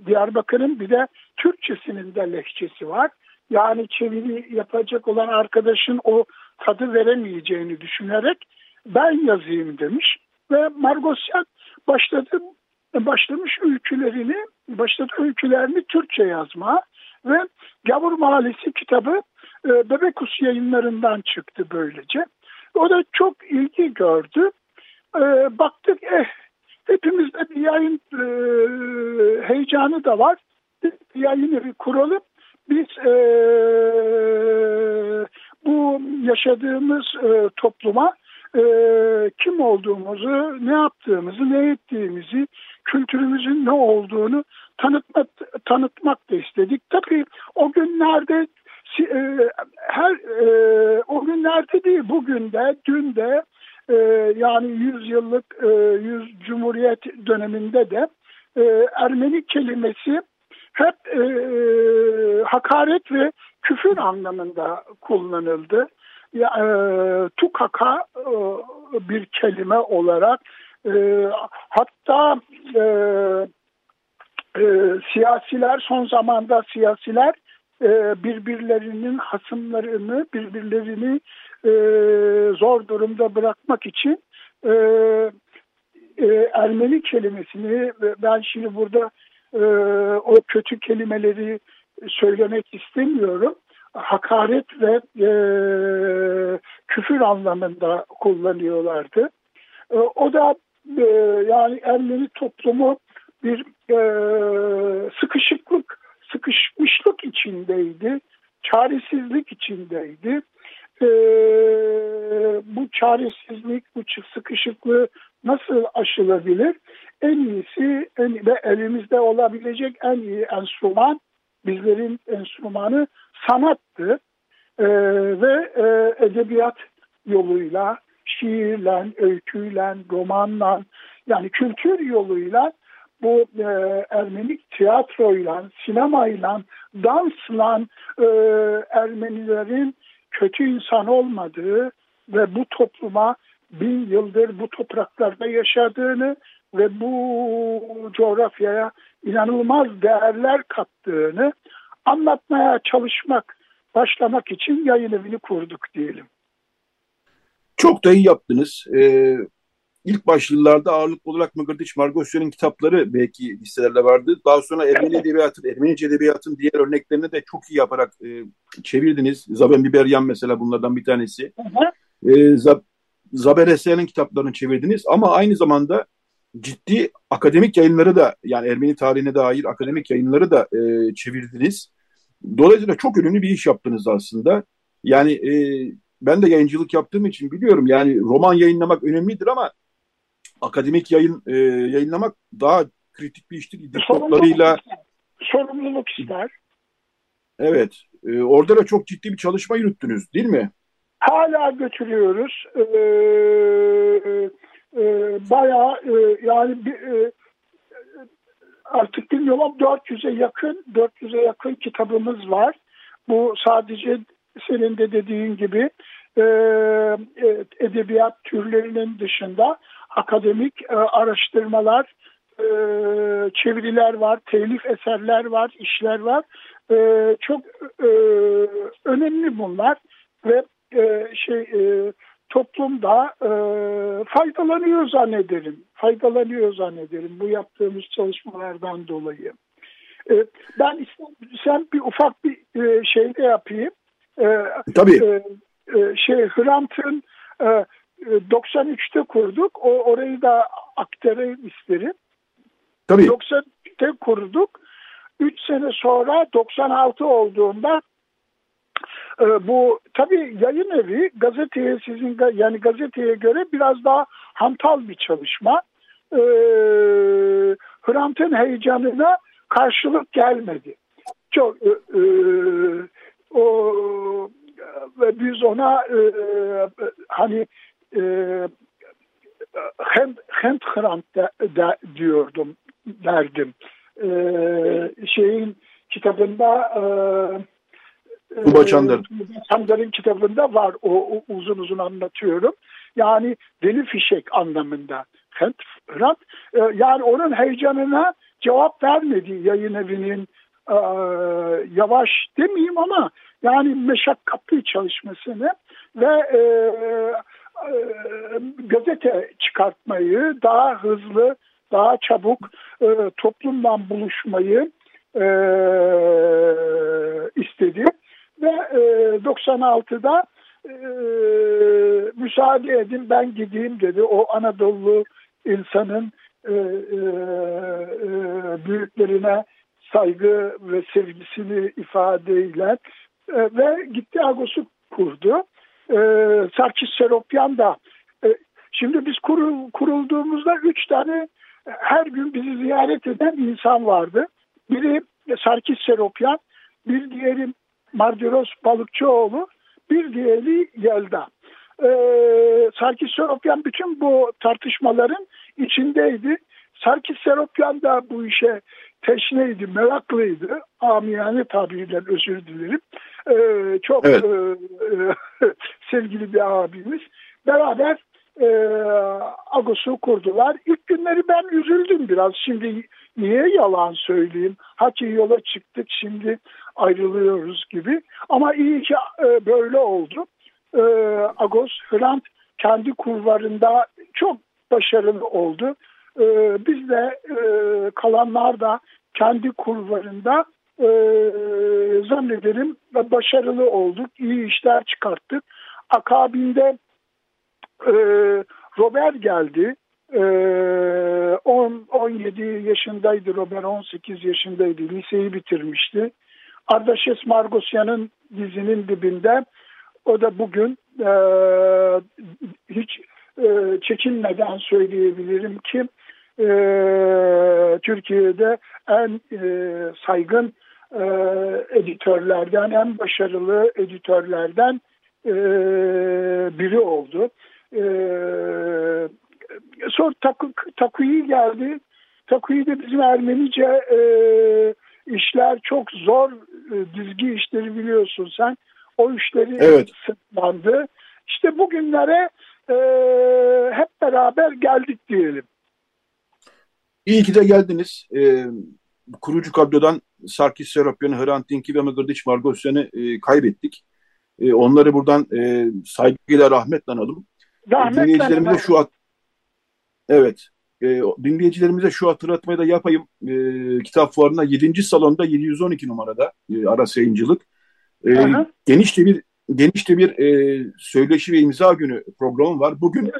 Diyarbakır'ın bir de Türkçesinin de lehçesi var. Yani çeviri yapacak olan arkadaşın o tadı veremeyeceğini düşünerek ben yazayım demiş. Ve Margosyan başladı başlamış öykülerini, başladı öykülerini Türkçe yazma ve Gavur Mahallesi kitabı e, Bebekus yayınlarından çıktı böylece. O da çok ilgi gördü. E, baktık eh hepimizde bir yayın e, heyecanı da var. Bir yayın evi kuralım. Biz e, bu yaşadığımız e, topluma e, kim olduğumuzu, ne yaptığımızı, ne ettiğimizi, kültürümüzün ne olduğunu tanıtmak, tanıtmak da istedik. Tabii o günlerde e, her e, o günlerde değil bugün de dün de e, yani 100 yıllık e, 100 Cumhuriyet döneminde de e, Ermeni kelimesi hep e, hakaret ve küfür anlamında kullanıldı. Ya, e, tukaka e, bir kelime olarak e, hatta e, e, siyasiler son zamanda siyasiler e, birbirlerinin hasımlarını birbirlerini e, zor durumda bırakmak için e, e, Ermeni kelimesini ben şimdi burada e, o kötü kelimeleri söylemek istemiyorum hakaret ve e, küfür anlamında kullanıyorlardı. E, o da e, yani Ermeni toplumu bir e, sıkışıklık, sıkışmışlık içindeydi, çaresizlik içindeydi. E, bu çaresizlik, bu sıkışıklığı nasıl aşılabilir? En iyisi en, ve elimizde olabilecek en iyi enstrüman bizlerin enstrümanı sanattı. E, ve e, edebiyat yoluyla, şiirle, öyküyle, romanla yani kültür yoluyla bu e, Ermenik tiyatroyla, sinemayla, dansla e, Ermenilerin kötü insan olmadığı ve bu topluma bin yıldır bu topraklarda yaşadığını ve bu coğrafyaya inanılmaz değerler kattığını anlatmaya çalışmak, başlamak için yayın evini kurduk diyelim. Çok da iyi yaptınız. Ee, ilk başlılarda ağırlıklı olarak Mıgırdiç Margosya'nın kitapları belki listelerde vardı. Daha sonra Ermeni Edebiyatı, Ermenice Edebiyat'ın diğer örneklerini de çok iyi yaparak e, çevirdiniz. Zaben Biberyan mesela bunlardan bir tanesi. Hı hı. E, Zab Zaber Eser'in kitaplarını çevirdiniz ama aynı zamanda ciddi akademik yayınları da yani Ermeni tarihine dair akademik yayınları da e, çevirdiniz. Dolayısıyla çok önemli bir iş yaptınız aslında. Yani e, ben de yayıncılık yaptığım için biliyorum yani roman yayınlamak önemlidir ama akademik yayın e, yayınlamak daha kritik bir iştir. Dipnotlarıyla sorumluluk ister. Evet. E, orada da çok ciddi bir çalışma yürüttünüz değil mi? Hala götürüyoruz. Ee, e, bayağı e, yani bir, e, artık bilmiyorum 400'e yakın 400'e yakın kitabımız var. Bu sadece senin de dediğin gibi e, e, edebiyat türlerinin dışında akademik e, araştırmalar, e, çeviriler var, telif eserler var, işler var. E, çok e, önemli bunlar ve e, şey e, toplumda e, faydalanıyor zannederim. Faydalanıyor zannederim bu yaptığımız çalışmalardan dolayı. E, ben sen bir ufak bir e, şey de yapayım. E, Tabii. E, e, şey Hrant'ın e, 93'te kurduk. O orayı da aktarayım isterim. Tabii. 93'te kurduk. 3 sene sonra 96 olduğunda e, bu tabii yayın evi gazeteye sizin yani gazeteye göre biraz daha hantal bir çalışma. E, Hrant'ın heyecanına karşılık gelmedi. Çok e, e, o biz ona e, hani e, hem hem Hrant de, de, diyordum derdim. şeyin kitabında Tuğba Çandar'ın Çandar'ın kitabında var o, o uzun uzun anlatıyorum. Yani deli fişek anlamında. Hrant, yani onun heyecanına cevap vermedi yayın evinin e, yavaş demeyeyim ama yani meşakkatli çalışmasını ve e, e, gazete çıkartmayı daha hızlı, daha çabuk e, toplumla buluşmayı e, istedi. Ve e, 96'da e, müsaade edin ben gideyim dedi. O Anadolu insanın e, e, e, büyüklerine saygı ve sevgisini ifadeyle e, ve gitti Agos'u kurdu. E, Sarkis Seropyan da e, şimdi biz kurul, kurulduğumuzda üç tane her gün bizi ziyaret eden insan vardı. Biri Sarkis Seropyan, bir diğeri Mardiros Balıkçıoğlu, bir diğeri Yelda. Ee, Sarkis Seropyan bütün bu tartışmaların içindeydi. Sarkis Seropyan da bu işe teşneydi, meraklıydı. Amiyane tabiriyle özür dilerim. Ee, çok evet. e, sevgili bir abimiz. Beraber e, Agos'u kurdular. İlk günleri ben üzüldüm biraz. Şimdi niye yalan söyleyeyim? Haki yola çıktık şimdi ayrılıyoruz gibi. Ama iyi ki e, böyle oldu. E, Agos Hrant kendi kulvarında çok başarılı oldu. E, biz de e, kalanlar da kendi kulvarında e, zannederim başarılı olduk. İyi işler çıkarttık. Akabinde e, Robert geldi. E, 10, 17 yaşındaydı Robert, 18 yaşındaydı. Liseyi bitirmişti. Ardaşes Margosyan'ın dizinin dibinde o da bugün e, hiç e, çekinmeden söyleyebilirim ki e, Türkiye'de en e, saygın e, editörlerden, en başarılı editörlerden e, biri oldu. E, sonra Taku, Takuyi geldi. Takuyi de bizim Ermenice e, işler çok zor e, dizgi işleri biliyorsun sen. O işleri evet. sırtlandı. İşte bugünlere e, hep beraber geldik diyelim. İyi ki de geldiniz. E, kurucu kadrodan Sarkis Seropyan, Hrant Dink'i ve Mıgırdiç Margosyan'ı e, kaybettik. E, onları buradan e, saygıyla rahmetle analım. Rahmetle dinleyicilerimize şu at Evet. E, dinleyicilerimize şu hatırlatmayı da yapayım. E, kitap fuarına 7. salonda 712 numarada e, Aras Yayıncılık. E, de bir geniş de bir e, söyleşi ve imza günü programı var. Bugün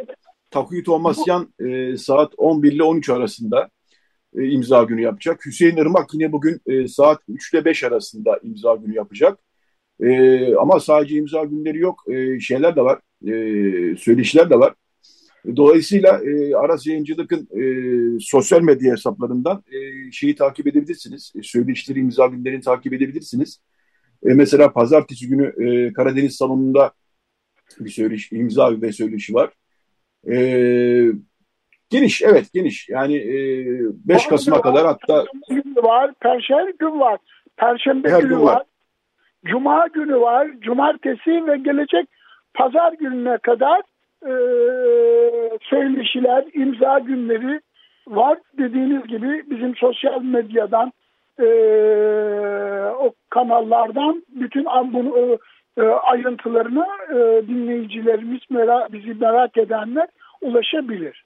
Takuyi Tomasyan e, saat 11 ile 13 arasında e, imza günü yapacak. Hüseyin Irmak yine bugün e, saat 3 ile 5 arasında imza günü yapacak. E, ama sadece imza günleri yok. E, şeyler de var. E, söyleşiler de var. Dolayısıyla e, Aras Yayıncılık'ın e, sosyal medya hesaplarından e, şeyi takip edebilirsiniz. E, söyleşileri, imza günlerini takip edebilirsiniz. E, mesela pazartesi günü e, Karadeniz Salonu'nda bir söyleşi, imza ve söyleşi var. E, geniş, evet geniş. Yani e, 5 Kasım'a kadar hatta... Gün var, Perşembe gün var, Perşembe Her günü var. var. Cuma günü var, Cumartesi ve gelecek Pazar gününe kadar e, söyleşiler, imza günleri var. Dediğiniz gibi bizim sosyal medyadan e, o kanallardan bütün bunu e, ayrıntılarına e, dinleyicilerimiz merak, bizi merak edenler ulaşabilir.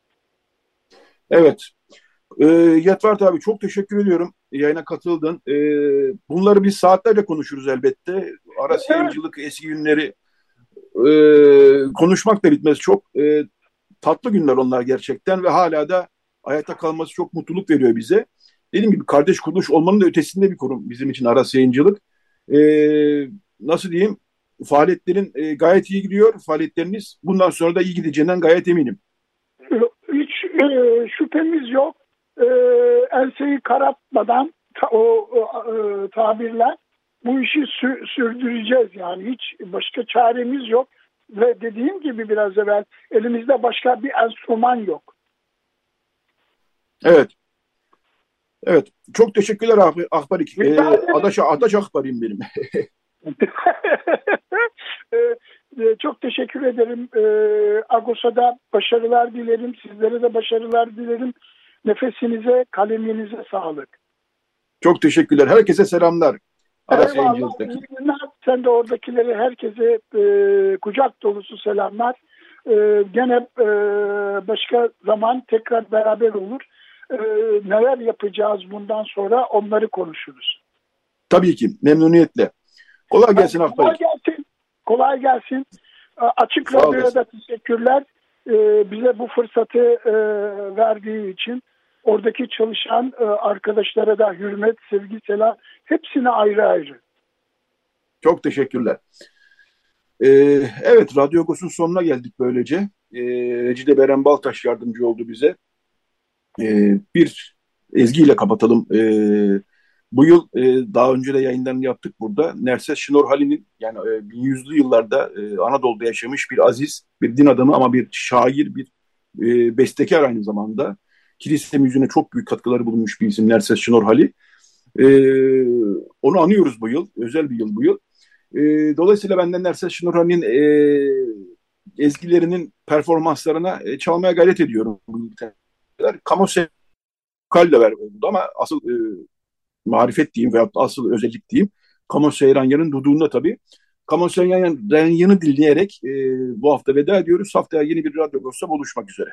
Evet. E, Yetvart abi çok teşekkür ediyorum. Yayına katıldın. E, bunları biz saatlerce konuşuruz elbette. Aras evet. eski günleri e, konuşmak da bitmez. Çok e, tatlı günler onlar gerçekten ve hala da hayatta kalması çok mutluluk veriyor bize. Dediğim gibi kardeş kuruluş olmanın da ötesinde bir kurum bizim için Aras Yayıncılık. E, nasıl diyeyim? Faaliyetlerin e, gayet iyi gidiyor. Faaliyetleriniz bundan sonra da iyi gideceğinden gayet eminim. Hiç e, şüphemiz yok. E, enseyi karartmadan ta, o, e, tabirler bu işi sü sürdüreceğiz yani hiç başka çaremiz yok ve dediğim gibi biraz evvel elimizde başka bir enstrüman yok. Evet. Evet. Çok teşekkürler ah Ahbarik. Ee, Adaş, Adaş Ahbar'im benim. Ee, çok teşekkür ederim. Ee, Agos'a da başarılar dilerim. Sizlere de başarılar dilerim. Nefesinize, kaleminize sağlık. Çok teşekkürler. Herkese selamlar. Eyvallah. Sen de oradakilere herkese e, kucak dolusu selamlar. E, gene e, başka zaman tekrar beraber olur. E, neler yapacağız bundan sonra onları konuşuruz. Tabii ki memnuniyetle. Kolay gelsin Akbay. Kolay gelsin. Kolay gelsin. Açık Radyo'ya da teşekkürler. Ee, bize bu fırsatı e, verdiği için oradaki çalışan e, arkadaşlara da hürmet, sevgi, selam hepsine ayrı ayrı. Çok teşekkürler. Ee, evet, Radyo Agos'un sonuna geldik böylece. Ee, Recide Beren Baltaş yardımcı oldu bize. Ee, bir ezgiyle kapatalım. Ee, bu yıl e, daha önce de yayınlarını yaptık burada. Nerses Şinor Hali'nin yani e, 1100'lü yıllarda e, Anadolu'da yaşamış bir aziz, bir din adamı ama bir şair, bir e, bestekar aynı zamanda. Kilise müziğine çok büyük katkıları bulunmuş bir isim Nerses Şinor Hali. E, onu anıyoruz bu yıl. Özel bir yıl bu yıl. E, dolayısıyla benden Nerses Şinor Hali'nin e, ezgilerinin performanslarına e, çalmaya gayret ediyorum. Kamose Kalle ver ama asıl e, marifet diyeyim veyahut da asıl özellik diyeyim. Kamo Seyranyan'ın duduğunda tabii. Kamo Seyranyan'ı dinleyerek e, bu hafta veda ediyoruz. Haftaya yeni bir Radyo Agos'ta buluşmak üzere.